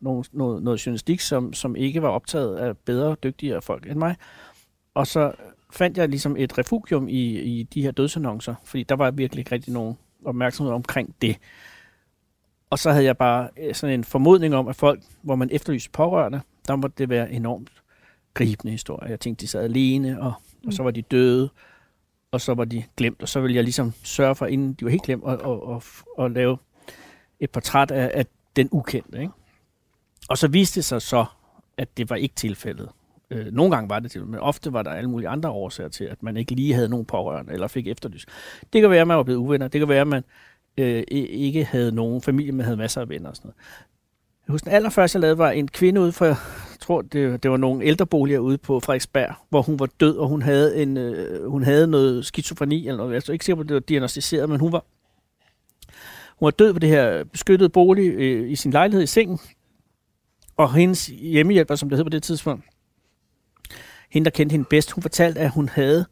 nogle, noget, noget journalistik, som, som ikke var optaget af bedre og dygtigere folk end mig. Og så fandt jeg ligesom et refugium i, i de her dødsannoncer, fordi der var virkelig ikke rigtig nogen opmærksomhed omkring det. Og så havde jeg bare øh, sådan en formodning om, at folk, hvor man efterlyste pårørende, der måtte det være enormt gribende historier. Jeg tænkte, de sad alene, og, og så var de døde, og så var de glemt, og så ville jeg ligesom sørge for, inden de var helt glemt, at, at, at, at lave et portræt af, af den ukendte. Ikke? Og så viste det sig så, at det var ikke tilfældet. Øh, nogle gange var det til, men ofte var der alle mulige andre årsager til, at man ikke lige havde nogen pårørende, eller fik efterlys. Det kan være, at man var blevet uvenner. Det kan være, at man øh, ikke havde nogen familie, men havde masser af venner og sådan noget. Jeg husker, den allerførste, jeg lavede, var en kvinde ude for, jeg tror, det, det var nogle ældreboliger ude på Frederiksberg, hvor hun var død, og hun havde, en, øh, hun havde noget skizofreni, eller noget. Jeg er ikke sikker på, at det var diagnostiseret, men hun var, hun var død på det her beskyttede bolig øh, i sin lejlighed i sengen, og hendes hjemmehjælper, som det hed på det tidspunkt, hende, der kendte hende bedst, hun fortalte, at hun havde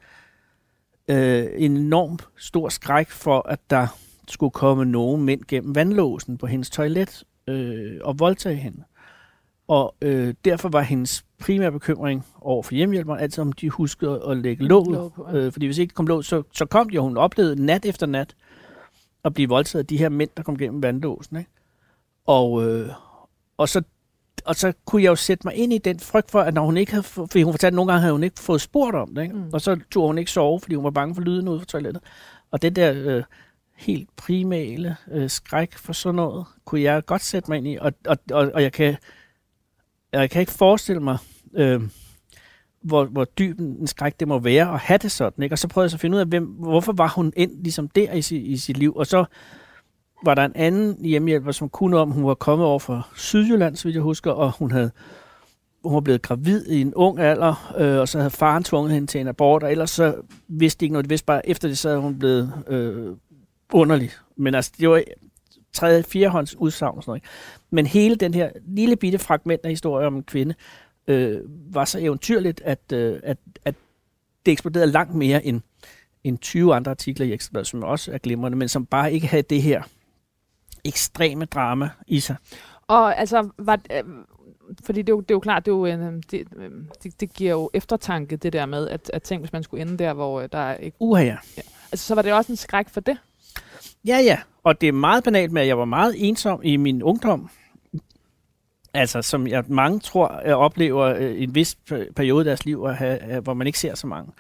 øh, en enorm stor skræk for, at der skulle komme nogen mænd gennem vandlåsen på hendes toilet øh, og voldtage hende. Og øh, derfor var hendes primær bekymring over for hjemmehjælperen, altid om de huskede at lægge låget. Låg. Øh, fordi hvis ikke kom låg, så, så kom de, og hun oplevede nat efter nat at blive voldtaget af de her mænd, der kom gennem vanddåsen. Ikke? Og, øh, og, så, og så kunne jeg jo sætte mig ind i den frygt for, at når hun ikke havde, fordi hun fortalte, at nogle gange havde hun ikke fået spurgt om det, ikke? Mm. Og så tog hun ikke sove, fordi hun var bange for lyden ude fra toilettet. Og den der øh, helt primale øh, skræk for sådan noget, kunne jeg godt sætte mig ind i, og, og, og, og jeg, kan, jeg kan ikke forestille mig, øh, hvor, hvor dyb en skræk det må være at have det sådan. Ikke? Og så prøvede jeg så at finde ud af, hvem, hvorfor var hun ind ligesom der i, sit, i sit liv. Og så var der en anden hjemmehjælper, som kunne om, hun var kommet over fra Sydjylland, så vidt jeg husker, og hun havde hun var blevet gravid i en ung alder, øh, og så havde faren tvunget hende til en abort, og ellers så vidste de ikke noget. De vidste bare, efter det, så havde hun blevet øh, underlig. Men altså, det var tredje, firehånds udsagn og sådan noget. Ikke? Men hele den her lille bitte fragment af historie om en kvinde, øh, var så eventyrligt, at, øh, at, at det eksploderede langt mere end, end 20 andre artikler i Ekstrabladet, som også er glimrende, men som bare ikke havde det her ekstreme drama i sig. Og altså, var, øh, fordi det er, jo, det er jo klart, det, er jo, en, det, øh, det, det giver jo eftertanke, det der med, at, at tænk, hvis man skulle ende der, hvor øh, der er ikke... Uha ja. Altså, så var det også en skræk for det. Ja, ja. Og det er meget banalt med, at jeg var meget ensom i min ungdom. Altså, som jeg mange tror, jeg oplever øh, en vis pe- periode i deres liv, at have, hvor man ikke ser så mange.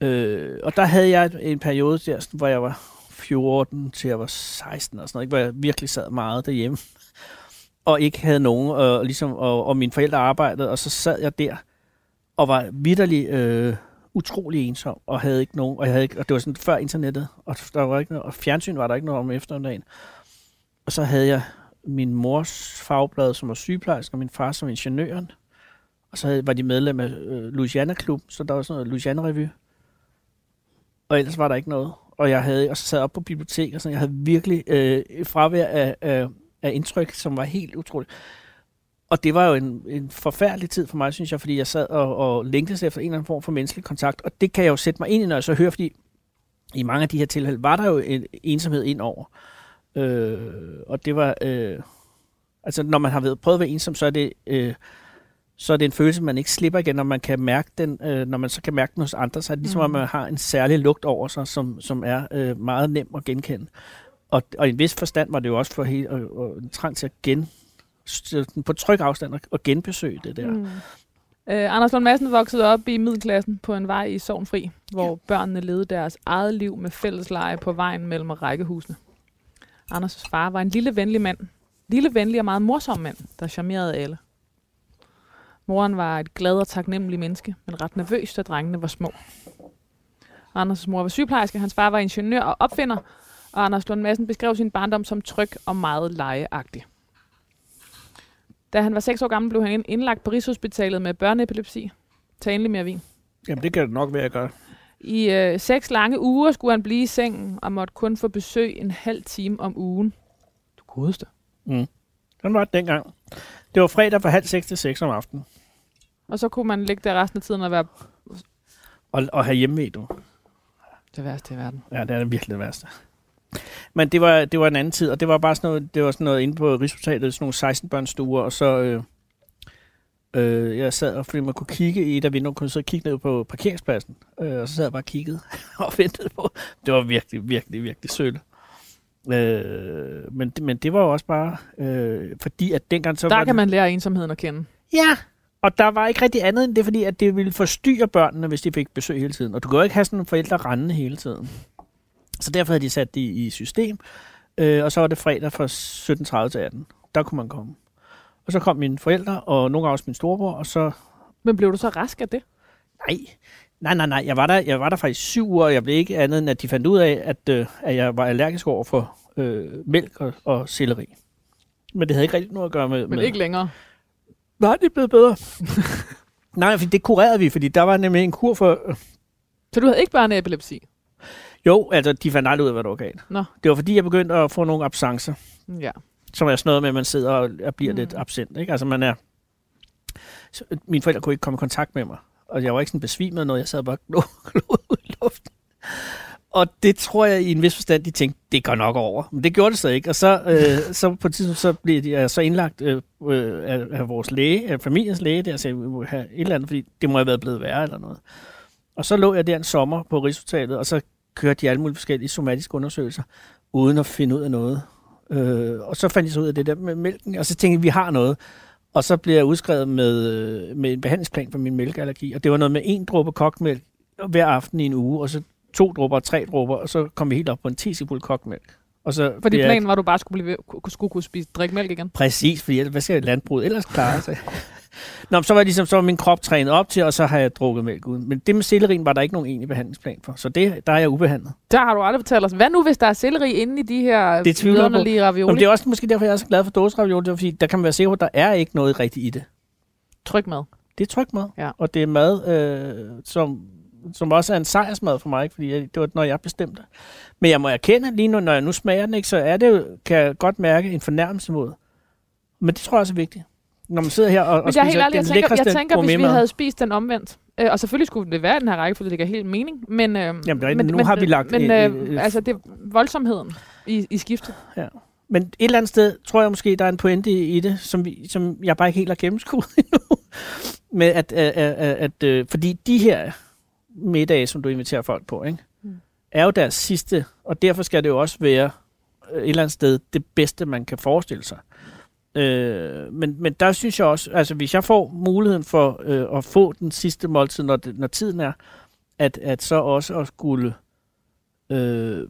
Øh, og der havde jeg en periode der, hvor jeg var 14 til jeg var 16 og sådan noget, ikke? hvor jeg virkelig sad meget derhjemme. Og ikke havde nogen, og, ligesom, og, og mine forældre arbejdede, og så sad jeg der og var vidderlig øh, utrolig ensom, og havde ikke nogen, og, jeg havde ikke, og det var sådan før internettet, og der var ikke noget, og fjernsyn var der ikke noget om eftermiddagen. Og så havde jeg min mors fagblad, som var sygeplejerske, og min far som ingeniøren. Og så havde, var de medlem af øh, Louisiana Klub, så der var sådan noget Louisiana Revy. Og ellers var der ikke noget. Og jeg havde, og så sad op på bibliotek, og sådan, jeg havde virkelig øh, et fravær af, af, af indtryk, som var helt utroligt. Og det var jo en, en forfærdelig tid for mig, synes jeg, fordi jeg sad og, og længtes efter en eller anden form for menneskelig kontakt. Og det kan jeg jo sætte mig ind i, når jeg så hører, fordi i mange af de her tilfælde var der jo en ensomhed ind over. Øh, og det var... Øh, altså, når man har været, prøvet at være ensom, så er det... Øh, så er det en følelse, man ikke slipper igen, når man kan mærke den, øh, når man så kan mærke den hos andre, så er det ligesom, Mhm. at man har en særlig lugt over sig, som, som er øh, meget nem at genkende. Og, og i en vis forstand var det jo også for hele, og, og en trang til at gen, på tryg afstand at genbesøge det der. Mm. Øh, Anders Lund Madsen voksede op i middelklassen på en vej i Sovnfri, hvor ja. børnene levede deres eget liv med fællesleje på vejen mellem rækkehusene. Anders' far var en lille venlig mand. Lille venlig og meget morsom mand, der charmerede alle. Moren var et glad og taknemmelig menneske, men ret nervøs, da drengene var små. Anders' mor var sygeplejerske, hans far var ingeniør og opfinder, og Anders Lund Madsen beskrev sin barndom som tryg og meget legeagtig. Da han var 6 år gammel, blev han ind- indlagt på Rigshospitalet med børneepilepsi. Tag endelig mere vin. Jamen, det kan det nok være, at gøre. I øh, seks lange uger skulle han blive i sengen og måtte kun få besøg en halv time om ugen. Du godeste. Mm. Sådan var det dengang. Det var fredag fra halv seks til seks om aftenen. Og så kunne man ligge der resten af tiden og være Og, og have hjemme du. det værste i verden. Ja, det er virkelig det værste. Men det var, det var en anden tid, og det var bare sådan noget, det var sådan noget inde på Rigshospitalet, sådan nogle 16 børnstuer, og så øh, øh, jeg sad, og fordi man kunne kigge i et af vinduerne, kunne jeg så kigge ned på parkeringspladsen, øh, og så sad jeg bare og kiggede og ventede på. Det var virkelig, virkelig, virkelig sødt. Øh, men, det- men det var jo også bare, øh, fordi at dengang så Der var kan man lære ensomheden at kende. Ja, og der var ikke rigtig andet end det, fordi at det ville forstyrre børnene, hvis de fik besøg hele tiden. Og du kan jo ikke have sådan nogle forældre rendende hele tiden. Så derfor havde de sat det i system, øh, og så var det fredag fra 17.30 til 18. Der kunne man komme. Og så kom mine forældre, og nogle gange også min storebror, og så... Men blev du så rask af det? Nej, nej, nej, nej. Jeg var der, jeg var der faktisk syv uger, og jeg blev ikke andet end, at de fandt ud af, at, øh, at jeg var allergisk over for øh, mælk og, og selleri. Men det havde ikke rigtig noget at gøre med... Men med ikke længere. Nej, det er blevet bedre. Nej, for det kurerede vi, fordi der var nemlig en kur for... Så du havde ikke børneepilepsi? Jo, altså, de fandt aldrig ud af, hvad der var galt. Nå. Det var fordi, jeg begyndte at få nogle absencer, Ja. som er sådan noget med, at man sidder og bliver mm. lidt absent. Ikke? Altså, man er... Så, mine forældre kunne ikke komme i kontakt med mig, og jeg var ikke sådan besvimet noget. Jeg sad bare og ud i luften. Og det tror jeg i en vis forstand, de tænkte, det går nok over. Men det gjorde det så ikke. Og så, øh, så på et tidspunkt så blev de øh, så indlagt øh, øh, af, af, vores læge, af familiens læge, der sagde, vi må have et eller andet, fordi det må have været blevet værre eller noget. Og så lå jeg der en sommer på Rigshospitalet, og så kørte de alle mulige forskellige somatiske undersøgelser, uden at finde ud af noget. Øh, og så fandt jeg så ud af det der med mælken, og så tænkte jeg, vi har noget. Og så blev jeg udskrevet med, øh, med en behandlingsplan for min mælkeallergi, og det var noget med en dråbe kokmælk hver aften i en uge, og så to dråber og tre dråber, og så kom vi helt op på en 10 kokmælk. Og så Fordi planen var, at du bare skulle, blive, skulle kunne spise, drikke mælk igen. Præcis, fordi hvad skal landbruget ellers klare sig? Nå, så var, ligesom, så var min krop trænet op til, og så har jeg drukket mælk uden. Men det med sellerien var der ikke nogen egentlig behandlingsplan for. Så det, der er jeg ubehandlet. Der har du aldrig fortalt os. Hvad nu, hvis der er selleri inde i de her Det jeg vidunderlige ravioli? men det er også måske derfor, jeg er så glad for dåseravioli. Det er fordi, der kan man være sikker på, at der er ikke noget rigtigt i det. Tryk med. Det er trygt mad. Ja. Og det er mad, øh, som, som også er en sejrsmad for mig, fordi jeg, det var når jeg bestemte. Men jeg må erkende, lige nu, når jeg nu smager den, ikke, så er det jo, kan jeg godt mærke en fornærmelse mod. Men det tror jeg også er vigtigt. Når man sidder her og, og Men jeg er helt spiser ærlig, jeg den tænker, jeg lækreste tænker hvis vi havde spist den omvendt. Øh, og selvfølgelig skulle det være den her række, for det giver helt mening. Men, øh, Jamen, det er rigtigt. Nu har vi lagt Men en- øh, en- altså, det voldsomheden i, i skiftet. Men et eller andet sted tror jeg måske, der er en pointe i, i det, som, vi, som jeg bare ikke helt har gennemskuet endnu. Med at, at, at, at, at, fordi de her middage, som du inviterer folk på, ikke, Mm. er jo deres sidste, og derfor skal det jo også være øh, et eller andet sted det bedste, man kan forestille sig. Øh, men, men der synes jeg også, altså hvis jeg får muligheden for øh, at få den sidste måltid, når, det, når tiden er, at, at så også at skulle øh,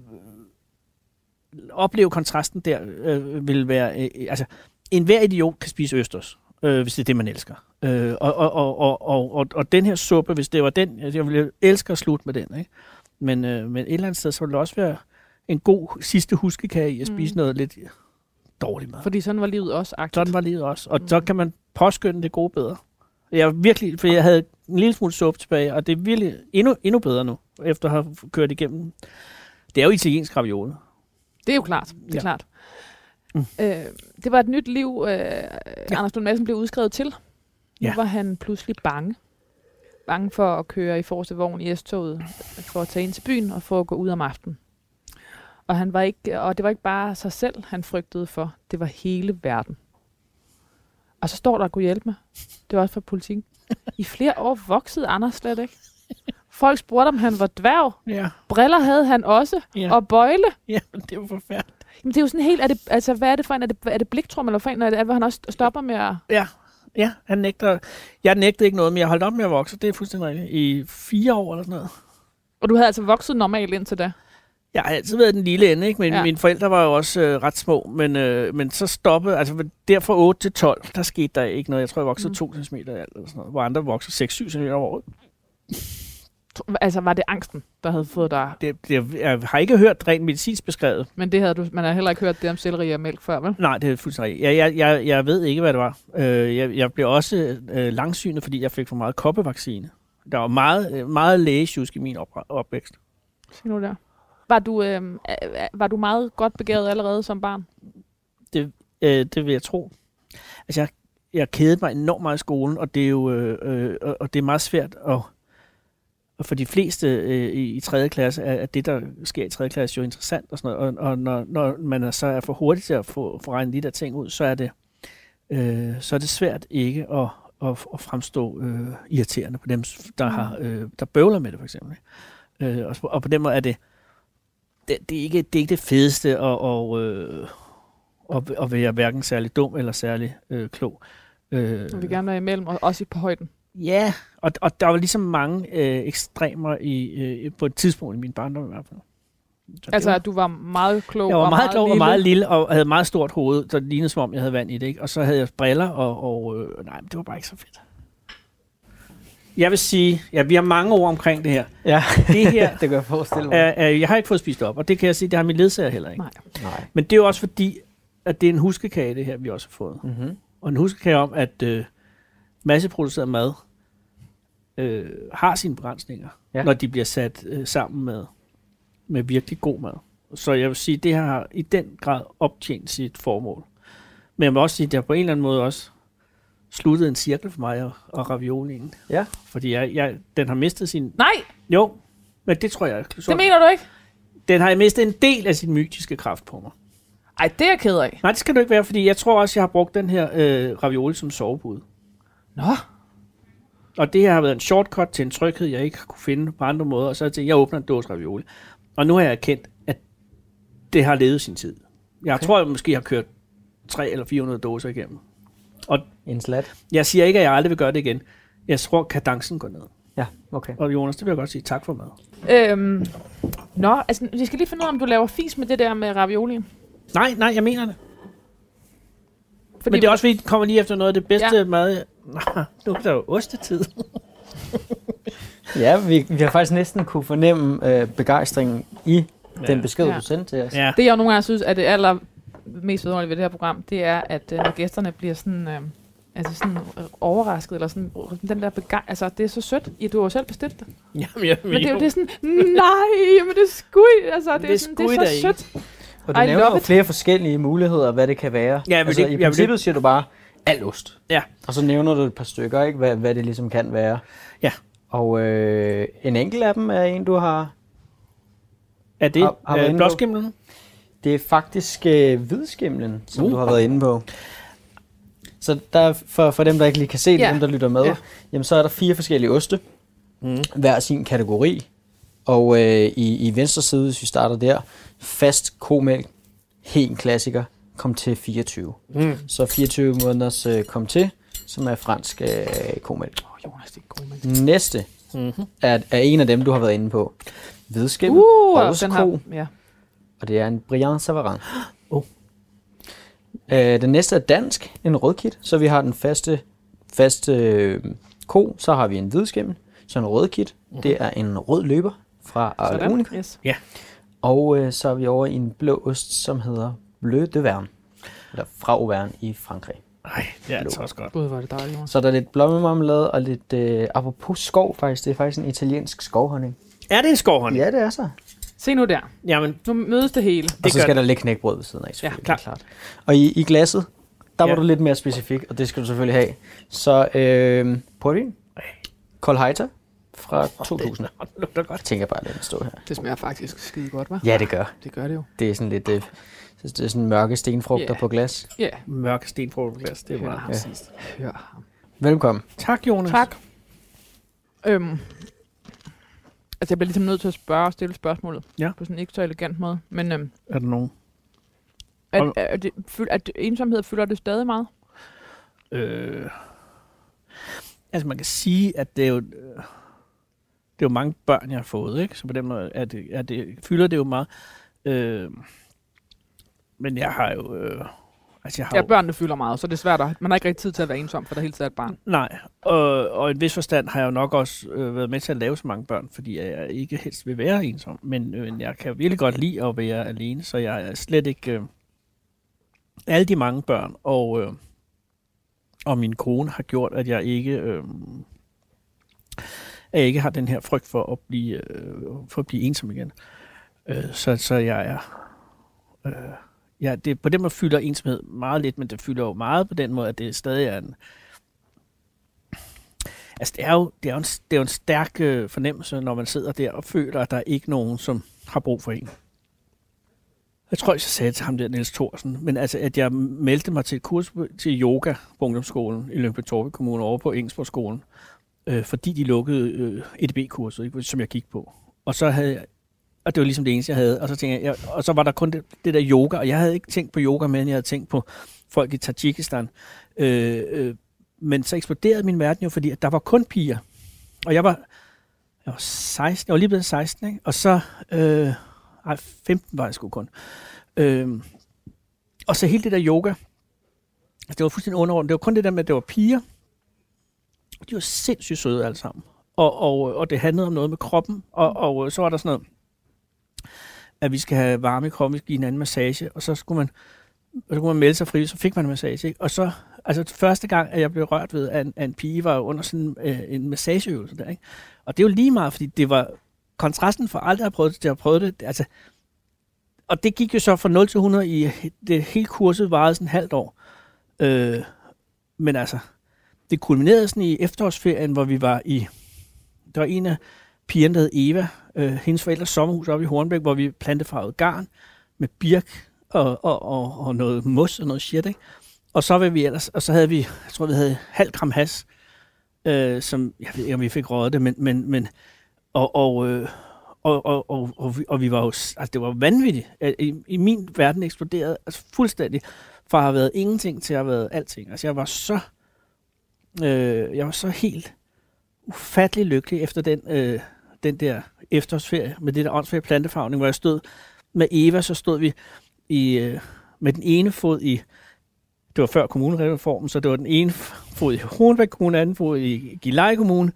opleve kontrasten der, øh, vil være, øh, altså enhver idiot kan spise østers, øh, hvis det er det, man elsker. Øh, og, og, og, og, og, og, og den her suppe, hvis det var den, altså, jeg ville elske at slutte med den, ikke? Men, øh, men et eller andet sted, så ville det også være en god sidste huskekage i at spise mm. noget lidt dårligt mad. Fordi sådan var livet også aktivt. Sådan var livet også. Og Mm. så kan man påskynde det gode bedre. Jeg virkelig, for jeg havde en lille smule suppe tilbage, og det er virkelig endnu, endnu bedre nu, efter at have kørt igennem. Det er jo italiensk ravioli. Det er jo klart. Det er Ja. klart. Mm. Øh, det var et nyt liv, øh, Anders Lund Madsen blev udskrevet til. Nu Ja. var han pludselig bange. Bange for at køre i forreste vogn i S-toget, for at tage ind til byen og for at gå ud om aftenen. Og, han var ikke, og det var ikke bare sig selv, han frygtede for. Det var hele verden. Og så står der at kunne hjælpe mig. Det var også fra politikken. I flere år voksede Anders slet ikke. Folk spurgte, om han var dværg. Ja, Briller havde han også. ja, Og bøjle. ja det var forfærdeligt. Jamen, det er jo sådan helt, er det, altså, hvad er det for en? Er det, er det bliktrum, eller for en? Er det, hvor han også stopper med at... Ja, ja, han nægter. Jeg nægtede ikke noget, men jeg holdt op med at vokse. Det er fuldstændig rigtigt. I fire år eller sådan noget. Og du havde altså vokset normalt indtil da. Jeg har altid været den lille ende, ikke? Men Ja. mine forældre var jo også øh, ret små. Men, øh, men så stoppede, altså der fra 8 til 12, der skete der ikke noget. Jeg tror, jeg voksede Mm. 2 cm eller sådan noget. Hvor andre voksede 6-7 cm over året. Altså, var det angsten, der havde fået dig? Det, det, jeg har ikke hørt rent medicinsk beskrevet. Men det havde du, man har heller ikke hørt det om selleri og mælk før, vel? Nej, det er fuldstændig. Jeg, jeg, jeg, jeg ved ikke, hvad det var. Øh, jeg, jeg blev også øh, langsynet, fordi jeg fik for meget koppevaccine. Der var meget, øh, meget lægesjusk i min op, opvækst. Sig nu der. Var du, øh, øh, var du meget godt begavet allerede som barn? Øh, det vil jeg tro. Altså, jeg, jeg kedede mig enormt meget i skolen, og det er jo øh, øh, og- det er meget svært at, og for de fleste øh, i, i 3. klasse, er, at det, der sker i 3. klasse, jo interessant og sådan noget. Og, og når, når man er, så er for hurtig til at få, få regnet de der ting ud, så er det, øh, så er det svært ikke at, at, at fremstå øh, irriterende på dem, der, Mm. har, øh, der bøvler med det, for eksempel. Øh, og, og på den måde er det, det, det, er, ikke, det er ikke det fedeste at, og, øh, at, at være hverken særlig dum eller særlig øh, klog. Øh, Du vil gerne være imellem, og også på højden. Ja, og, og der var ligesom mange øh, ekstremer i, øh, på et tidspunkt i min barndom i hvert fald. Så det Altså, var, at du var meget klog jeg var og meget klog lille. og meget lille, og havde meget stort hoved, der lignede som om, jeg havde vand i det. Ikke? Og så havde jeg briller, og, og øh, nej, det var bare ikke så fedt. Jeg vil sige, ja, vi har mange ord omkring det her. Ja, Det her det kan jeg forestille mig. er, er, jeg har ikke fået spist op, og det kan jeg sige, det har min ledsager heller ikke. Nej. Nej. Men det er jo også fordi, at det er en huskekage, det her, vi også har fået. Mm-hmm. Og en huskekage om, at øh, masseproduceret mad øh, har sine begrænsninger, Ja. når de bliver sat øh, sammen med, med virkelig god mad. Så jeg vil sige, det her har i den grad optjent sit formål. Men jeg vil også sige, det har på en eller anden måde også sluttet en cirkel for mig og, og raviolien. Ja. Fordi jeg, jeg, den har mistet sin... Nej, Jo, men det tror jeg... det mener du ikke. den har mistet en del af sin mytiske kraft på mig. Ej, det er jeg ked af. Nej, det skal du ikke være, fordi jeg tror også, jeg har brugt den her øh, ravioli som sovebud. Nå, Og det her har været en shortcut til en tryghed, jeg ikke har kunne finde på andre måder. Og så har jeg åbner en dåse ravioli. Og nu har jeg erkendt, at det har levet sin tid. Jeg okay. tror, jeg måske har kørt 3 eller 400 dåser igennem. En slat. Jeg siger ikke, at jeg aldrig vil gøre det igen. Jeg tror, kadencen går ned. Ja, okay. Og Jonas, det vil jeg godt sige tak for mad. øhm, Nå, altså, vi skal lige finde ud af, om du laver fis med det der med ravioli. Nej, nej, jeg mener det. Fordi Men det er også fordi, det kommer lige efter noget af det bedste Ja. ja. mad. Nå, nu er der jo ostetid. Ja, vi, vi har faktisk næsten kunne fornemme øh, begejstringen i Ja. den besked, Ja. du sendte til os. Ja. Det, jeg nogle gange synes er det aller mest vidunderlige ved det her program, det er, at øh, når gæsterne bliver sådan, øh, altså sådan øh, overrasket, eller sådan, den der begej... Altså, det er så sødt. Ja, du har jo selv bestilt det. Jamen, jeg Men det er jo det er sådan, nej, men det er skui. Altså, det, Det er, sådan, det er så sødt. Og du I nævner jo it. flere forskellige muligheder, hvad det kan være. Ja, altså, det- I princippet siger du bare, al ost. Ja. Og så nævner du et par stykker, ikke, hvad, hvad det ligesom kan være. Ja. Og øh, en enkelt af dem er en, du har... Er det Har- har øh, blåskimlen? Det er faktisk øh, hvidskimlen, som Uh. du har været inde på. Så der, for, for dem, der ikke lige kan se det, Ja. dem, der lytter med, Ja. jamen, så er der fire forskellige oste. Mm. hver sin kategori. Og øh, i, i venstre side, hvis vi starter der, fast komælk, helt klassiker, kom til 24. Mm. Så 24 måneders øh, kom til, som er fransk øh, komælk. Åh, Jonas, det er god med. Næste Mm-hmm. er, er en af dem, du har været inde på. Hvidskimmel, Uh, den har, ja. og det er en Briand Savarin. Oh. Øh, den næste er dansk, en rødkit. Så vi har den faste, faste øh, ko, så har vi en hvidskimmel, så en rødkit. Det er en rød løber fra Arla. Unica. Yes. Og øh, så er vi over i en blå ost, som hedder Bleu de Verne. Eller fra Auvergne i Frankrig. Ej, det er altså også godt. Gud, er det dejligt. Så er der lidt blommemarmelade og lidt, øh, apropos skov faktisk, det er faktisk en italiensk skovhonning. Er det en skovhånd? Ja, det er så. Se nu der. Jamen, Nu mødes det hele. Og så skal det. der lidt knækbrød ved siden af, selvfølgelig. klart. klart. Og i, i glasset, der var Ja. du lidt mere specifik, og det skal du selvfølgelig have. Så øh, portvin, Kolheiter fra 2000. det lugter godt. Jeg tænker bare, lad den stå her. Det smager faktisk skide godt, hva'? Ja, det gør. Det gør det jo. Det er sådan lidt, øh, det er sådan mørke stenfrugter Ja. på glas. Ja, Mørk stenfrugtglas, det er Ja. meget Ja. præcist. hør ham. Velkommen. Tak, Jonas. Tak. Øhm, altså, jeg bliver ligesom nødt til at spørge og stille spørgsmålet. Ja. På sådan en ikke så elegant måde. Men øhm, Er der nogen? er, Hold- er, det, fyld, er det, ensomhed fylder det stadig meget? Øh, altså man kan sige, at det er jo, øh, det er jo mange børn, jeg har fået, ikke? Så på den måde er det, er det, fylder det jo meget. Øh, men jeg har jo... Øh, altså jeg har Ja, børnene fylder meget, så det er svært at... Man har ikke rigtig tid til at være ensom, for der hele tiden er et barn. Nej, og, og i en vis forstand har jeg jo nok også øh, været med til at lave så mange børn, fordi jeg ikke helst vil være ensom. Men øh, jeg kan virkelig godt lide at være alene, så jeg er slet ikke... Øh, alle de mange børn og, øh, og min kone har gjort, at jeg ikke... Øh, at jeg ikke har den her frygt for at blive, øh, for at blive ensom igen. Øh, så, så jeg er... Øh, ja, det, på den måde fylder ensomhed meget lidt, men det fylder jo meget på den måde, at det stadig er en, Altså, det er jo, det er jo, en, det er jo en stærk øh, fornemmelse, når man sidder der og føler, at der er ikke nogen, som har brug for en. Jeg tror, jeg sagde til ham der, Niels Thorsen, men altså, at jeg meldte mig til et kurs til yoga på ungdomsskolen i Lønby Torpe Kommune over på Engsborgskolen, øh, fordi de lukkede øh, EDB-kurset, som jeg gik på. Og så havde jeg, og det var ligesom det eneste, jeg havde, og så, tænkte jeg, jeg, og så var der kun det, det der yoga, og jeg havde ikke tænkt på yoga, men jeg havde tænkt på folk i Tajikistan. Øh, øh, men så eksploderede min verden jo, fordi at der var kun piger. Og jeg var, jeg var 16, jeg var lige blevet 16, ikke? og så, øh, ej, 15 var jeg sgu kun. Øh, og så hele det der yoga, altså det var fuldstændig underordnet. Det var kun det der med, at det var piger. De var sindssygt søde alle sammen. Og, og, og det handlede om noget med kroppen, og, og så var der sådan noget, at vi skal have varme i kroppen, vi skal give hinanden massage, og så skulle man, og så kunne man melde sig fri, så fik man en massage. Ikke? Og så, altså første gang, at jeg blev rørt ved af en, af en pige, var under sådan øh, en massageøvelse der. Ikke? Og det er jo lige meget, fordi det var kontrasten for aldrig at have prøvet det, til at prøve det. Altså, og det gik jo så fra 0 til 100 i det hele kurset varede sådan et halvt år. Øh, men altså, det kulminerede sådan i efterårsferien, hvor vi var i, der var en af pigen, der hed Eva, øh, hendes forældres sommerhus oppe i Hornbæk, hvor vi plantefarvede garn med birk og, og, og, og noget mos og noget shit, ikke? Og så, var vi ellers, og så havde vi, jeg tror, vi havde halv gram has, øh, som, jeg ved ikke, om vi fik røget det, men, men, men og, og, øh, og, og, og, og, vi, og vi var jo, altså det var vanvittigt. I, I min verden eksploderede altså fuldstændig fra at have været ingenting til at have været alting. Altså jeg var så, øh, jeg var så helt ufattelig lykkelig efter den, øh, den der efterårsferie med det der åndsferie plantefarvning, hvor jeg stod med Eva, så stod vi i, øh, med den ene fod i, det var før kommunereformen, så det var den ene fod i Hornbæk Kommune, anden fod i Gilleleje Kommune,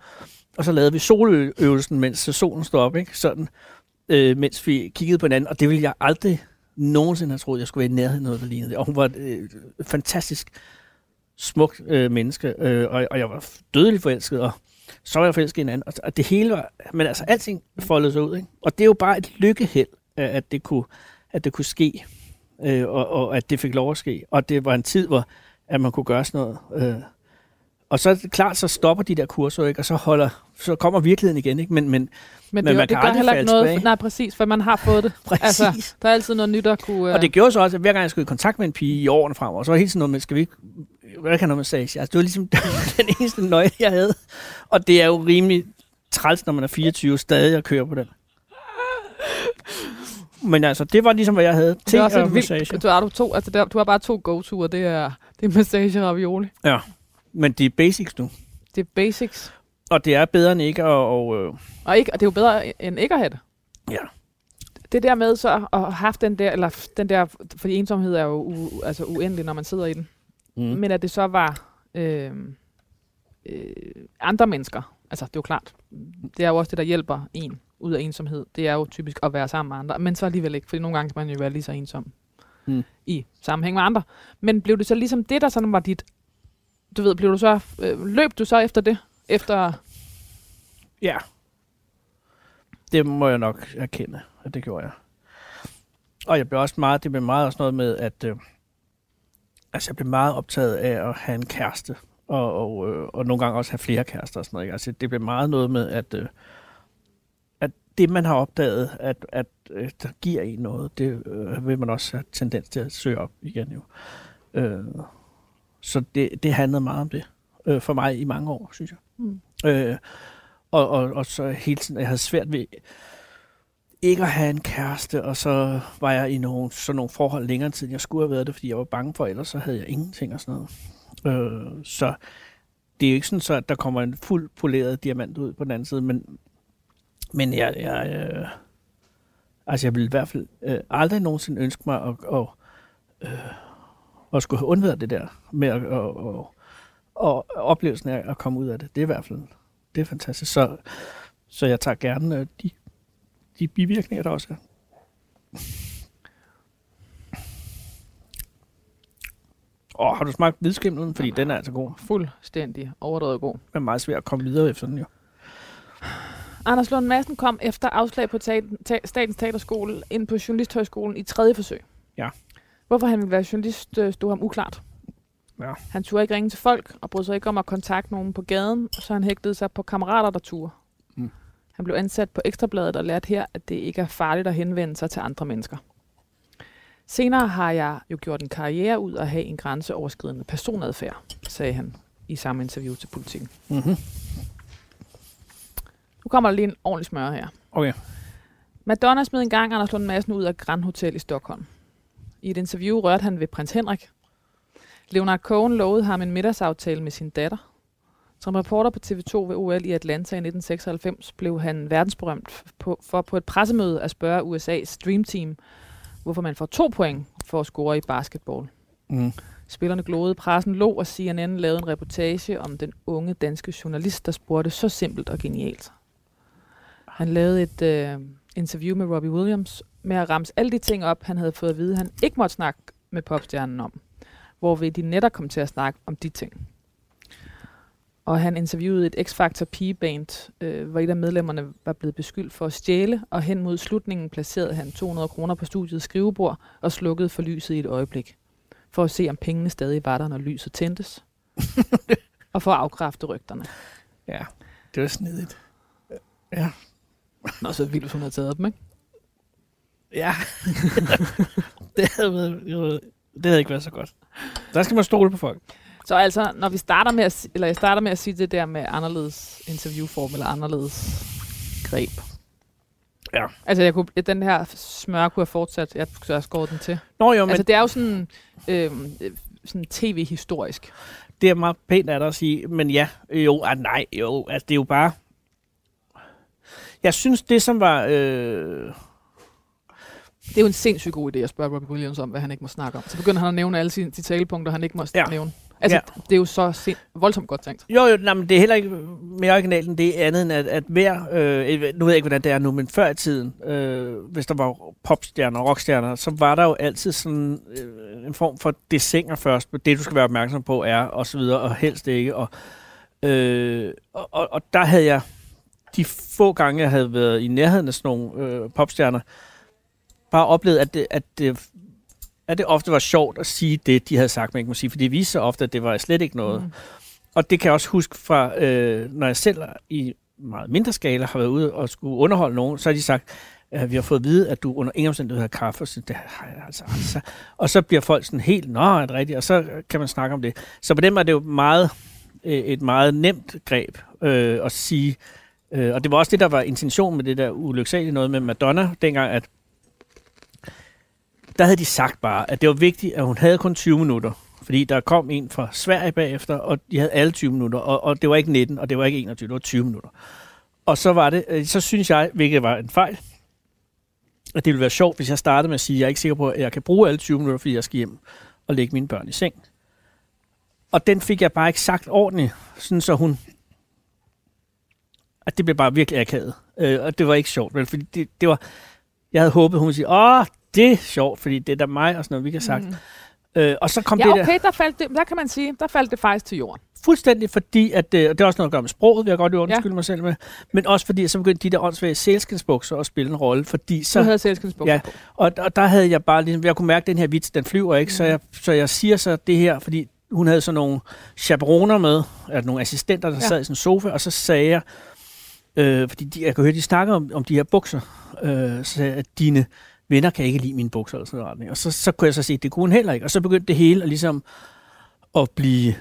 og så lavede vi soløvelsen, mens solen stod op, ikke? Sådan, øh, mens vi kiggede på hinanden, og det ville jeg aldrig nogensinde have troet, jeg skulle være i nærheden af noget, der lignede det. Og hun var et øh, fantastisk smukt øh, menneske, øh, og, og jeg var dødelig forelsket, og så var jeg forelsket i en anden. Og, det hele var, men altså alting foldede sig ud, ikke? Og det er jo bare et lykkeheld, at det kunne, at det kunne ske, øh, og, og at det fik lov at ske. Og det var en tid, hvor at man kunne gøre sådan noget. Øh, og så er det klart, så stopper de der kurser, ikke? og så, holder, så kommer virkeligheden igen. Ikke? Men, men, men, det, men man det kan gør heller ikke noget. For, nej, præcis, for man har fået det. præcis. Altså, der er altid noget nyt at kunne... Uh... Og det gjorde så også, at hver gang jeg skulle i kontakt med en pige i årene fremover, så var det hele tiden noget med, skal vi ikke... Massage? Altså, det var ligesom den eneste nøje, jeg havde. Og det er jo rimelig træls, når man er 24, stadig at køre på den. Men altså, det var ligesom, hvad jeg havde til at massage. Vildt, du, har, du, to, altså der, du har bare to go-ture, det er, det er massage og ravioli. Ja, men det er basics nu. Det er basics. Og det er bedre end ikke at... Og, øh... og, ikke, og det er jo bedre end ikke at have det. Ja. Det der med så at have haft den der, eller den der, fordi ensomhed er jo u, altså uendelig, når man sidder i den. Mm. Men at det så var øh, øh, andre mennesker. Altså, det er jo klart. Det er jo også det, der hjælper en ud af ensomhed. Det er jo typisk at være sammen med andre. Men så alligevel ikke, fordi nogle gange kan man jo være lige så ensom mm. i sammenhæng med andre. Men blev det så ligesom det, der sådan var dit du ved, blev du så, øh, løb du så efter det? Efter... Ja. Det må jeg nok erkende, at det gjorde jeg. Og jeg blev også meget, det blev meget også noget med, at øh, altså jeg blev meget optaget af at have en kæreste, og, og, øh, og nogle gange også have flere kærester og sådan noget. Ikke? Altså det blev meget noget med, at, øh, at det man har opdaget, at, at øh, der giver en noget, det øh, vil man også have tendens til at søge op igen jo. Øh, så det, det handlede meget om det øh, for mig i mange år, synes jeg. Mm. Øh, og, og, og så hele tiden, jeg havde svært ved ikke at have en kæreste, og så var jeg i nogle, sådan nogle forhold længere tid, end jeg skulle have været det, fordi jeg var bange for, ellers så havde jeg ingenting og sådan noget. Øh, så det er jo ikke sådan, så, at der kommer en fuld poleret diamant ud på den anden side, men, men jeg, jeg, øh, altså jeg vil i hvert fald øh, aldrig nogensinde ønske mig at, at øh, at skulle have undværet det der med at, og, og, og oplevelsen af at komme ud af det. Det er i hvert fald det er fantastisk. Så, så jeg tager gerne øh, de, de bivirkninger, der også er. Åh, oh, har du smagt hvidskimlen? Fordi den er altså god. Fuldstændig overdrevet god. Det er meget svært at komme videre efter den jo. Anders Lund Madsen kom efter afslag på Statens Teaterskole ind på Journalisthøjskolen i tredje forsøg. Ja. Hvorfor han ville være journalist, øh, stod ham uklart. Ja. Han turde ikke ringe til folk, og brød sig ikke om at kontakte nogen på gaden, så han hægtede sig på kammerater, der turde. Han blev ansat på Ekstrabladet og lærte her, at det ikke er farligt at henvende sig til andre mennesker. Senere har jeg jo gjort en karriere ud at have en grænseoverskridende personadfærd, sagde han i samme interview til politikken. Mm-hmm. Nu kommer der lige en ordentlig smør her. Okay. Madonna smed en gang Anders Lund Madsen ud af Grand Hotel i Stockholm. I et interview rørte han ved prins Henrik. Leonard Cohen lovede ham en middagsaftale med sin datter. Som reporter på TV2 ved OL i Atlanta i 1996 blev han verdensberømt på, for på et pressemøde at spørge USA's Dream Team, hvorfor man får to point for at score i basketball. Mm. Spillerne glodede, pressen lå, og CNN lavede en reportage om den unge danske journalist, der spurgte så simpelt og genialt. Han lavede et øh, interview med Robbie Williams med at ramse alle de ting op, han havde fået at vide, han ikke måtte snakke med popstjernen om. Hvorved de netop kom til at snakke om de ting. Og han interviewede et X-Factor P-band, øh, hvor et af medlemmerne var blevet beskyldt for at stjæle, og hen mod slutningen placerede han 200 kroner på studiets skrivebord og slukkede for lyset i et øjeblik. For at se, om pengene stadig var der, når lyset tændtes. og for at afkræfte rygterne. Ja, det var snedigt. Ja. Nå, så vildt, hun havde taget dem, ikke? Ja. det, havde været, det havde ikke været så godt. Der skal man stole på folk. Så altså, når vi starter med at, eller jeg starter med at sige det der med anderledes interviewform, eller anderledes greb. Ja. Altså, jeg kunne, den her smør kunne have fortsat. Jeg skulle have skåret den til. Nå jo, men altså, det er jo sådan, øh, sådan tv-historisk. det er meget pænt af dig at sige, men ja, jo, ah, nej, jo, altså det er jo bare... Jeg synes, det som var... Øh, Det er jo en sindssygt god idé at spørge Robbie Williams om, hvad han ikke må snakke om. Så begynder han at nævne alle sine, de talepunkter, han ikke må ja. nævne. Altså, Ja. det er jo så sind, voldsomt godt tænkt. jo, jo, nej, men det er heller ikke mere originalt end det andet, end at, at hver... Øh, nu ved jeg ikke, hvordan det er nu, men før i tiden, øh, hvis der var popstjerner og rockstjerner, så var der jo altid sådan øh, en form for desinger først. Det, du skal være opmærksom på, er, og så videre, og helst ikke. Og, øh, og, og, og der havde jeg... De få gange, jeg havde været i nærheden af sådan nogle øh, popstjerner, bare oplevet, at det, at, det, at det ofte var sjovt at sige det, de havde sagt, man ikke må sige. For det viste sig ofte, at det var slet ikke noget. Mm. Og det kan jeg også huske fra, øh, når jeg selv i meget mindre skala har været ude og skulle underholde nogen, så har de sagt, øh, vi har fået at vide, at du under ingen omstændighed har kaffe, og så, det har jeg altså, altså. Og så bliver folk sådan helt, nå, er det rigtigt? Og så kan man snakke om det. Så på den måde er det jo meget, øh, et meget nemt greb øh, at sige, øh, og det var også det, der var intentionen med det der ulyksalige noget med Madonna, dengang, at der havde de sagt bare, at det var vigtigt, at hun havde kun 20 minutter. Fordi der kom en fra Sverige bagefter, og de havde alle 20 minutter. Og, og det var ikke 19, og det var ikke 21, det var 20 minutter. Og så var det, øh, så synes jeg, hvilket var en fejl, at det ville være sjovt, hvis jeg startede med at sige, at jeg er ikke sikker på, at jeg kan bruge alle 20 minutter, fordi jeg skal hjem og lægge mine børn i seng. Og den fik jeg bare ikke sagt ordentligt, sådan så hun... At det blev bare virkelig akavet. Øh, og det var ikke sjovt, vel? Fordi det, det var... Jeg havde håbet, hun ville sige, åh, det er sjovt, fordi det er da mig og sådan noget, vi kan sagt. Mhm. Øh, og så kom Ja, det der okay, der, faldt det, der kan man sige, der faldt det faktisk til jorden. fuldstændig fordi, at øh, og det er også noget at gøre med sproget, vil jeg godt undskylde ja. mig selv med, men også fordi, at så begyndte de der åndssvage sælskinsbukser at spille en rolle, fordi Så så, havde selskabsbukser Ja. og, og der havde jeg bare ligesom, jeg kunne mærke, at den her vits, den flyver ikke, mm. så, jeg, så jeg siger så det her, fordi hun havde sådan nogle chaperoner med, altså nogle assistenter, der ja. Ja. sad i sådan en sofa, og så sagde jeg, øh, fordi de, jeg kan høre, de snakker om, om de her bukser, øh, så sagde jeg, at dine venner kan ikke lide mine bukser, eller sådan noget. retning. Og så, så kunne jeg så se, at det kunne hun heller ikke. Og så begyndte det hele at, ligesom at blive,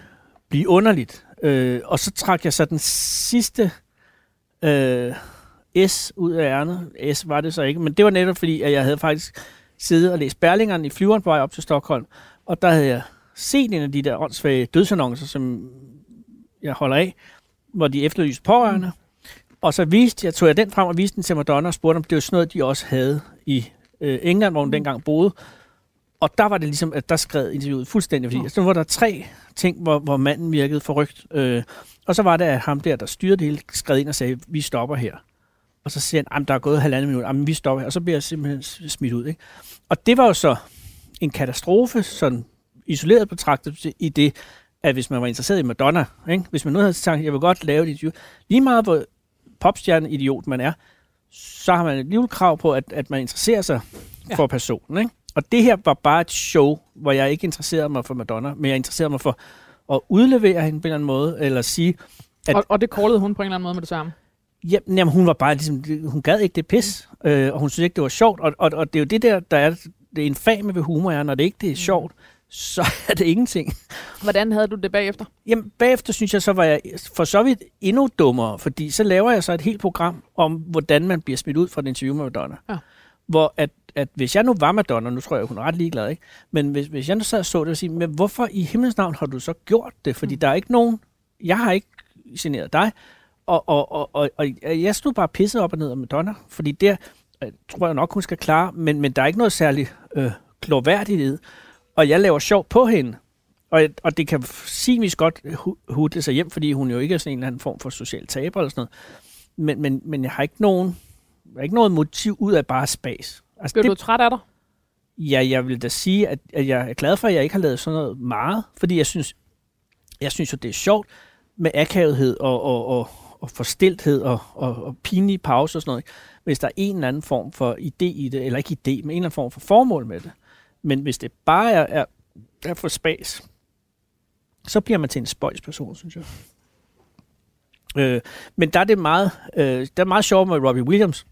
blive underligt. Øh, og så trak jeg så den sidste øh, S ud af ærnet. S var det så ikke, men det var netop fordi, at jeg havde faktisk siddet og læst Berlingeren i flyveren på vej op til Stockholm, og der havde jeg set en af de der åndssvage dødsannoncer, som jeg holder af, hvor de efterlyste pårørende. Og så viste jeg, tog jeg den frem og viste den til Madonna og spurgte, om det var sådan noget, de også havde i øh, England, hvor hun dengang boede. Og der var det ligesom, at der skred interviewet fuldstændig, fordi altså, nu var der tre ting, hvor, hvor manden virkede forrygt. Øh, og så var det, at ham der, der styrede det hele, skred ind og sagde, vi stopper her. Og så siger han, "Jamen, der er gået halvandet minut, Jamen, vi stopper her. Og så bliver jeg simpelthen smidt ud. Ikke? Og det var jo så en katastrofe, sådan isoleret betragtet i det, at hvis man var interesseret i Madonna, ikke? hvis man nu havde sagt, jeg vil godt lave et interview, lige meget hvor popstjerne-idiot man er, så har man et lille krav på, at, at man interesserer sig ja. For personen. Ikke? Og det her var bare et show, hvor jeg ikke interesserede mig for Madonna, men jeg interesserede mig for at udlevere hende på en eller anden måde, eller sige, At- Og, og det callede hun på en eller anden måde med det samme. jamen, jamen hun var bare ligesom, hun gad ikke det pis, mm. øh, og hun synes ikke, det var sjovt, og, og, og det er jo det der, der er det infame ved humor, er, når det ikke det er sjovt, så er det ingenting. Hvordan havde du det bagefter? Jamen, bagefter synes jeg, så var jeg for så vidt endnu dummere, fordi så laver jeg så et helt program om, hvordan man bliver smidt ud fra et interview med Madonna. Ja. Hvor at, at hvis jeg nu var Madonna, nu tror jeg, hun er ret ligeglad, ikke? Men hvis, hvis jeg nu sad og så det og sige, men hvorfor i himlens navn har du så gjort det? Fordi mm. der er ikke nogen, jeg har ikke generet dig, og, og, og, og, og jeg stod bare pisset op og ned af Madonna, fordi der øh, tror jeg nok, hun skal klare, men, men der er ikke noget særligt øh, kloværdighed, og jeg laver sjov på hende. Og, og det kan sigvis godt hu- hutte sig hjem, fordi hun jo ikke er sådan en eller anden form for social taber eller sådan noget. Men, men, men jeg har ikke nogen, jeg har ikke noget motiv ud af bare spas. Altså, Blev det, du træt af dig? Ja, jeg vil da sige, at, at jeg er glad for, at jeg ikke har lavet sådan noget meget, fordi jeg synes, jeg synes jo, det er sjovt med akavethed og, og, og, og forstilthed og, og, og pinlige pauser og sådan noget. Hvis der er en eller anden form for idé i det, eller ikke idé, men en eller anden form for formål med det. Men hvis det bare er, er, er for spas, så bliver man til en spøjsperson, synes jeg. Øh, men der er det meget, øh, der er meget sjovt med Robbie Williams,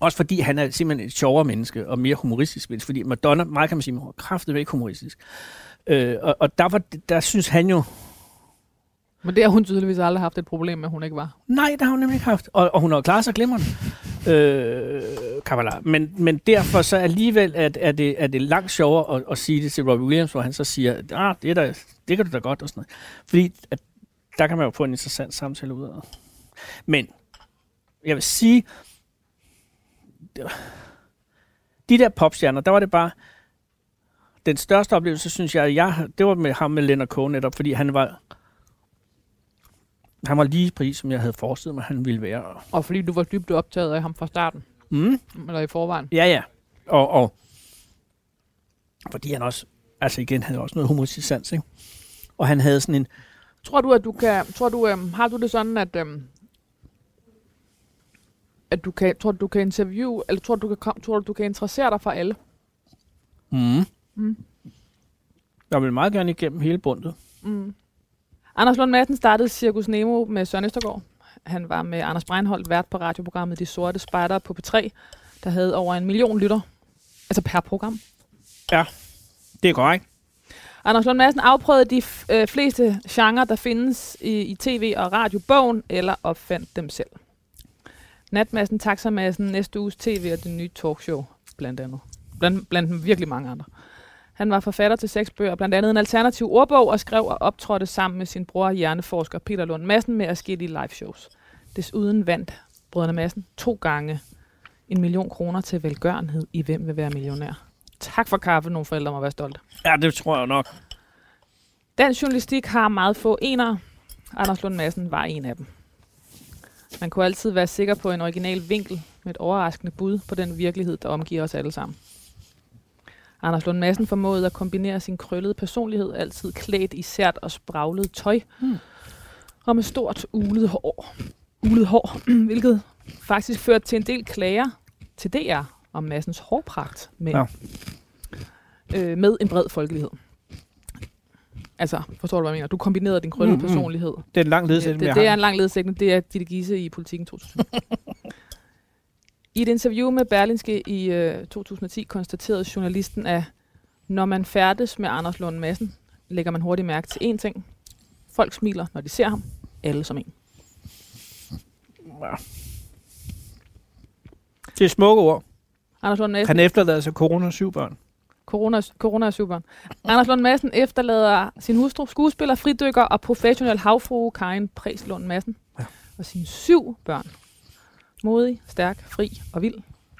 Også fordi han er simpelthen et sjovere menneske, og mere humoristisk menneske. Fordi Madonna, meget kan man sige, er kraftigt ikke humoristisk. Øh, og, og der, var, der synes han jo, Men det har hun tydeligvis aldrig haft et problem med, at hun ikke var. Nej, det har hun nemlig ikke haft. Og, og hun har klaret sig glimrende. Øh, Kamala. Men, men derfor så alligevel er, er, det, er det langt sjovere at, at sige det til Robbie Williams, hvor han så siger, ah, det, er da, det kan du da godt og sådan noget. Fordi at, der kan man jo få en interessant samtale ud af. Men jeg vil sige, de der popstjerner, der var det bare, den største oplevelse, synes jeg, jeg det var med ham med Leonard Cohen netop, fordi han var, han var lige præcis, som jeg havde forestillet mig, han ville være. Og fordi du var dybt optaget af ham fra starten, Mm. eller i forvejen. Ja, ja. Og, og fordi han også, altså igen, havde også noget humoristisk sans, ikke? Og han havde sådan en, Tror du, at du kan, tror du, øhm, har du det sådan, at, øhm, at du kan, tror du, du kan interview, eller tror du, du kan, kom, tror du, du kan interessere dig for alle? mm. Mm. jeg vil meget gerne igennem hele bundet. Mm. Anders Lund Madsen startede Cirkus Nemo med Søren Østergaard. Han var med Anders Breinholt vært på radioprogrammet De Sorte Spejder på P3, der havde over en million lytter, altså per program. Det er korrekt. Anders Lund Madsen afprøvede de øh, fleste genrer, der findes i, i tv- og radiobogen, eller opfandt dem selv. Natmassen, Taxamassen, næste uges tv og det nye talkshow, blandt andet. Blandt, blandt virkelig mange andre. Han var forfatter til seks bøger, blandt andet en alternativ ordbog, og skrev og optrådte sammen med sin bror, hjerneforsker Peter Lund Madsen, med forskellige live shows. Desuden vandt brødrene Madsen to gange en million kroner til velgørenhed i Hvem vil være millionær. Tak for kaffe, nogle forældre må være stolte. Ja, det tror jeg nok. Dansk journalistik har meget få enere. Anders Lund Madsen var en af dem. Man kunne altid være sikker på en original vinkel med et overraskende bud på den virkelighed, der omgiver os alle sammen. Anders Lund Madsen formåede at kombinere sin krøllede personlighed, altid klædt i sært og spraglet tøj, Hmm. og med stort ulet hår, ulet hår hvilket faktisk førte til en del klager til DR om Madsens hårpragt med, Ja. øh, med en bred folkelighed. Altså, forstår du, hvad jeg mener? Du kombinerede din krøllede Mm, mm. personlighed. Det er en lang Det, ledsætning, det, jeg det er en lang ledsætning. Det er Ditte Giese i Politiken 2000. I et interview med Berlinske i øh, 2010 konstaterede journalisten, at når man færdes med Anders Lund Madsen, lægger man hurtigt mærke til én ting. Folk smiler, når de ser ham. Alle som en. Ja. Det er smukke ord. Anders Lund Madsen, Han efterlader sig corona og syv børn. corona, corona er super. Anders Lund Madsen efterlader sin hustru, skuespiller, fridykker og professionel havfrue Karin Præs Lund Madsen. Ja. Og sine syv børn. Modig, stærk, fri og vild.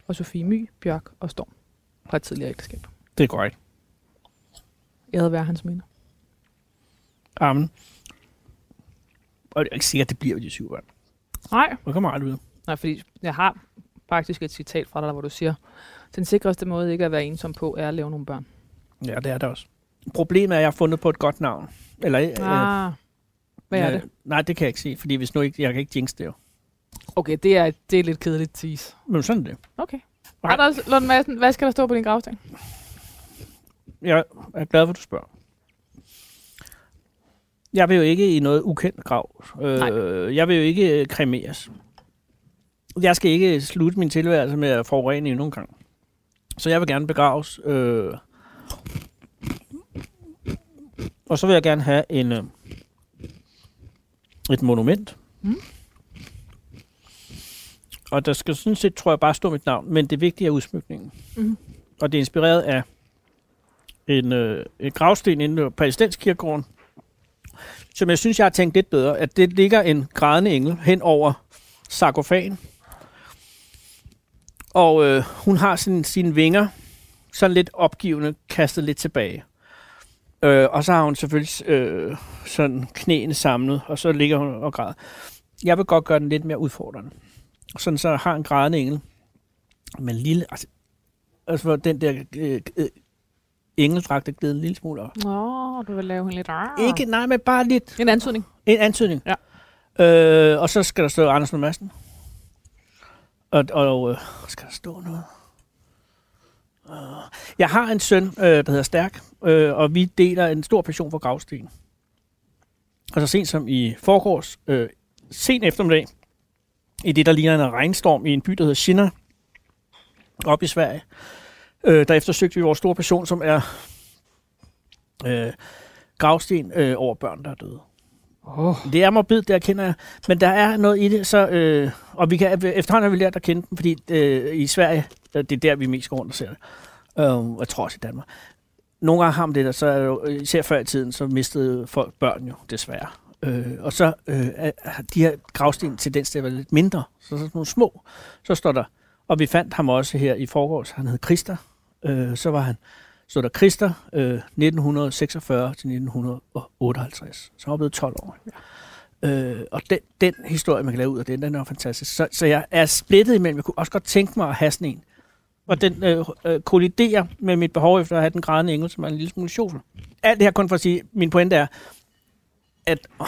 Og Sofie My, Bjørk og Storm. Fra et tidligere ægteskab. Det er korrekt. Jeg havde været hans minde. Amen. Og det er ikke sikkert, at det bliver de syv børn. Nej. Det kommer aldrig ud. Nej, fordi jeg har faktisk et citat fra dig, hvor du siger, den sikreste måde ikke at være ensom på, er at lave nogle børn. Ja, det er det også. Problemet er, at jeg har fundet på et godt navn. Eller, øh, Ah. Hvad er øh, det? Nej, det kan jeg ikke sige, fordi hvis nu ikke, jeg kan ikke jinx det jo. Okay, det er, det er lidt kedeligt tease. Men sådan er det. Okay. Nej. Anders Lund Madsen, hvad skal der stå på din gravsten? Jeg er glad for, at du spørger. Jeg vil jo ikke i noget ukendt grav. Øh, jeg vil jo ikke øh, kremeres. Jeg skal ikke slutte min tilværelse med at forurene endnu en gang. Så jeg vil gerne begraves. Øh, og så vil jeg gerne have en, øh, et monument. Mm. Og der skal sådan set, tror jeg, bare stå mit navn. Men det vigtige er udsmykningen. Mhm. Og det er inspireret af en, øh, en gravsten inde på Palæstinskirkegården, som jeg synes, jeg har tænkt lidt bedre, at det ligger en grædende engel hen over sarkofagen. Og øh, hun har sin, sine vinger sådan lidt opgivende kastet lidt tilbage. Øh, og så har hun selvfølgelig øh, sådan knæene samlet, og så ligger hun og græder. Jeg vil godt gøre den lidt mere udfordrende. Sådan så har en grædende engel. Men lille, altså, altså den der øh, øh, engeldragt er glædet en lille smule op. Nå, du vil lave hende lidt... Ah. Ikke, nej, men bare lidt En antydning. en antydning. Ja. Øh, og så skal der stå Anders Lund Madsen. Og, og øh, skal der stå noget? Øh, Jeg har en søn, øh, der hedder Stærk, øh, og vi deler en stor passion for gravsten. Og så sent som i forgårs, øh, sen eftermiddag, i det, der ligner en regnstorm i en by, der hedder Shinna, op i Sverige. Øh, der eftersøgte vi vores store passion, som er øh, gravsten øh, over børn, der er døde. Oh. Det er morbid, det erkender jeg. Men der er noget i det, så, øh, og vi kan, efterhånden har vi lært at kende dem, fordi øh, i Sverige, øh, det er der, vi mest går rundt og ser det. Øh, jeg tror også i Danmark. Nogle gange har man det der, så er det jo, især før i tiden, så mistede folk børn jo, desværre. Øh, og så øh, de her gravsten tendens til at være lidt mindre, så sådan nogle små. Så står der, og vi fandt ham også her i forgårs, han hed Christa. Øh, så var han, så der Christa øh, 1946 til 1958. Så han var blevet 12 år. Øh, og den, den historie, man kan lave ud af den, den er fantastisk. Så, så jeg er splittet imellem. Jeg kunne også godt tænke mig at have sådan en. Og den øh, øh, kolliderer med mit behov efter at have den grædende engel, som er en lille smule sjov. Alt det her kun for at sige, min pointe er, at åh,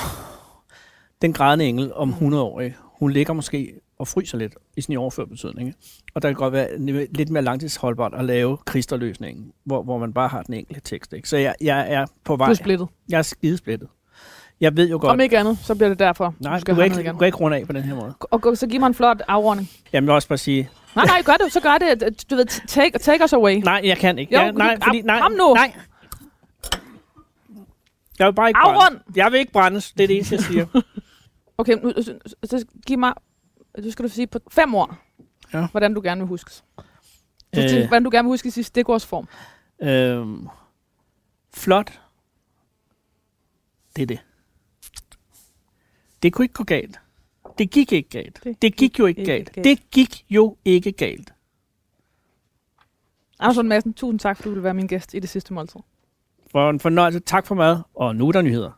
den grædende engel om 100 år, hun ligger måske og fryser lidt i sin overført betydning. Ikke? Og der kan godt være lidt mere langtidsholdbart at lave kristerløsningen, hvor, hvor man bare har den enkelte tekst. Ikke? Så jeg, jeg er på vej. Du er splittet. Jeg er skidesplittet. Jeg ved jo godt... Om ikke andet, så bliver det derfor. Nej, skal du kan have ikke, noget du kan ikke runde af på den her måde. Og, og så giv mig en flot afrunding. Jamen, jeg vil også bare sige... Nej, nej, gør det. Så gør det. Du ved, take, take us away. Nej, jeg kan ikke. Jo, jeg, nej, du- fordi, nej, kom nu. Nej. Jeg vil bare ikke Afrund! brændes. Jeg vil ikke brændes. Det er det eneste, jeg siger. Okay, nu, så, så giv mig... Du skal du sige på fem ord, Ja. hvordan du gerne vil huskes. Du, Øh. øh. Hvordan du gerne vil huskes i stikårsform. øhm, flot. Det er det. Det kunne ikke gå galt. Det gik ikke galt. Det, Det gik jo ikke ikke galt. galt. Det gik jo ikke galt. Anders Lund Madsen, tusind tak, fordi du vil være min gæst i det sidste måltid. For en fornøjelse. Tak for mad. Og nu er der nyheder.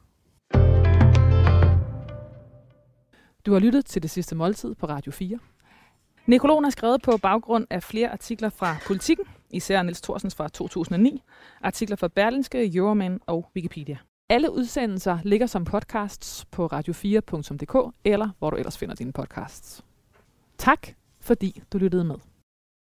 Du har lyttet til det sidste måltid på Radio 4. Nekrologen er skrevet på baggrund af flere artikler fra Politiken, især Niels Thorsens fra 2009, artikler fra Berlinske, Euroman og Wikipedia. Alle udsendelser ligger som podcasts på radio4.dk eller hvor du ellers finder dine podcasts. Tak, fordi du lyttede med.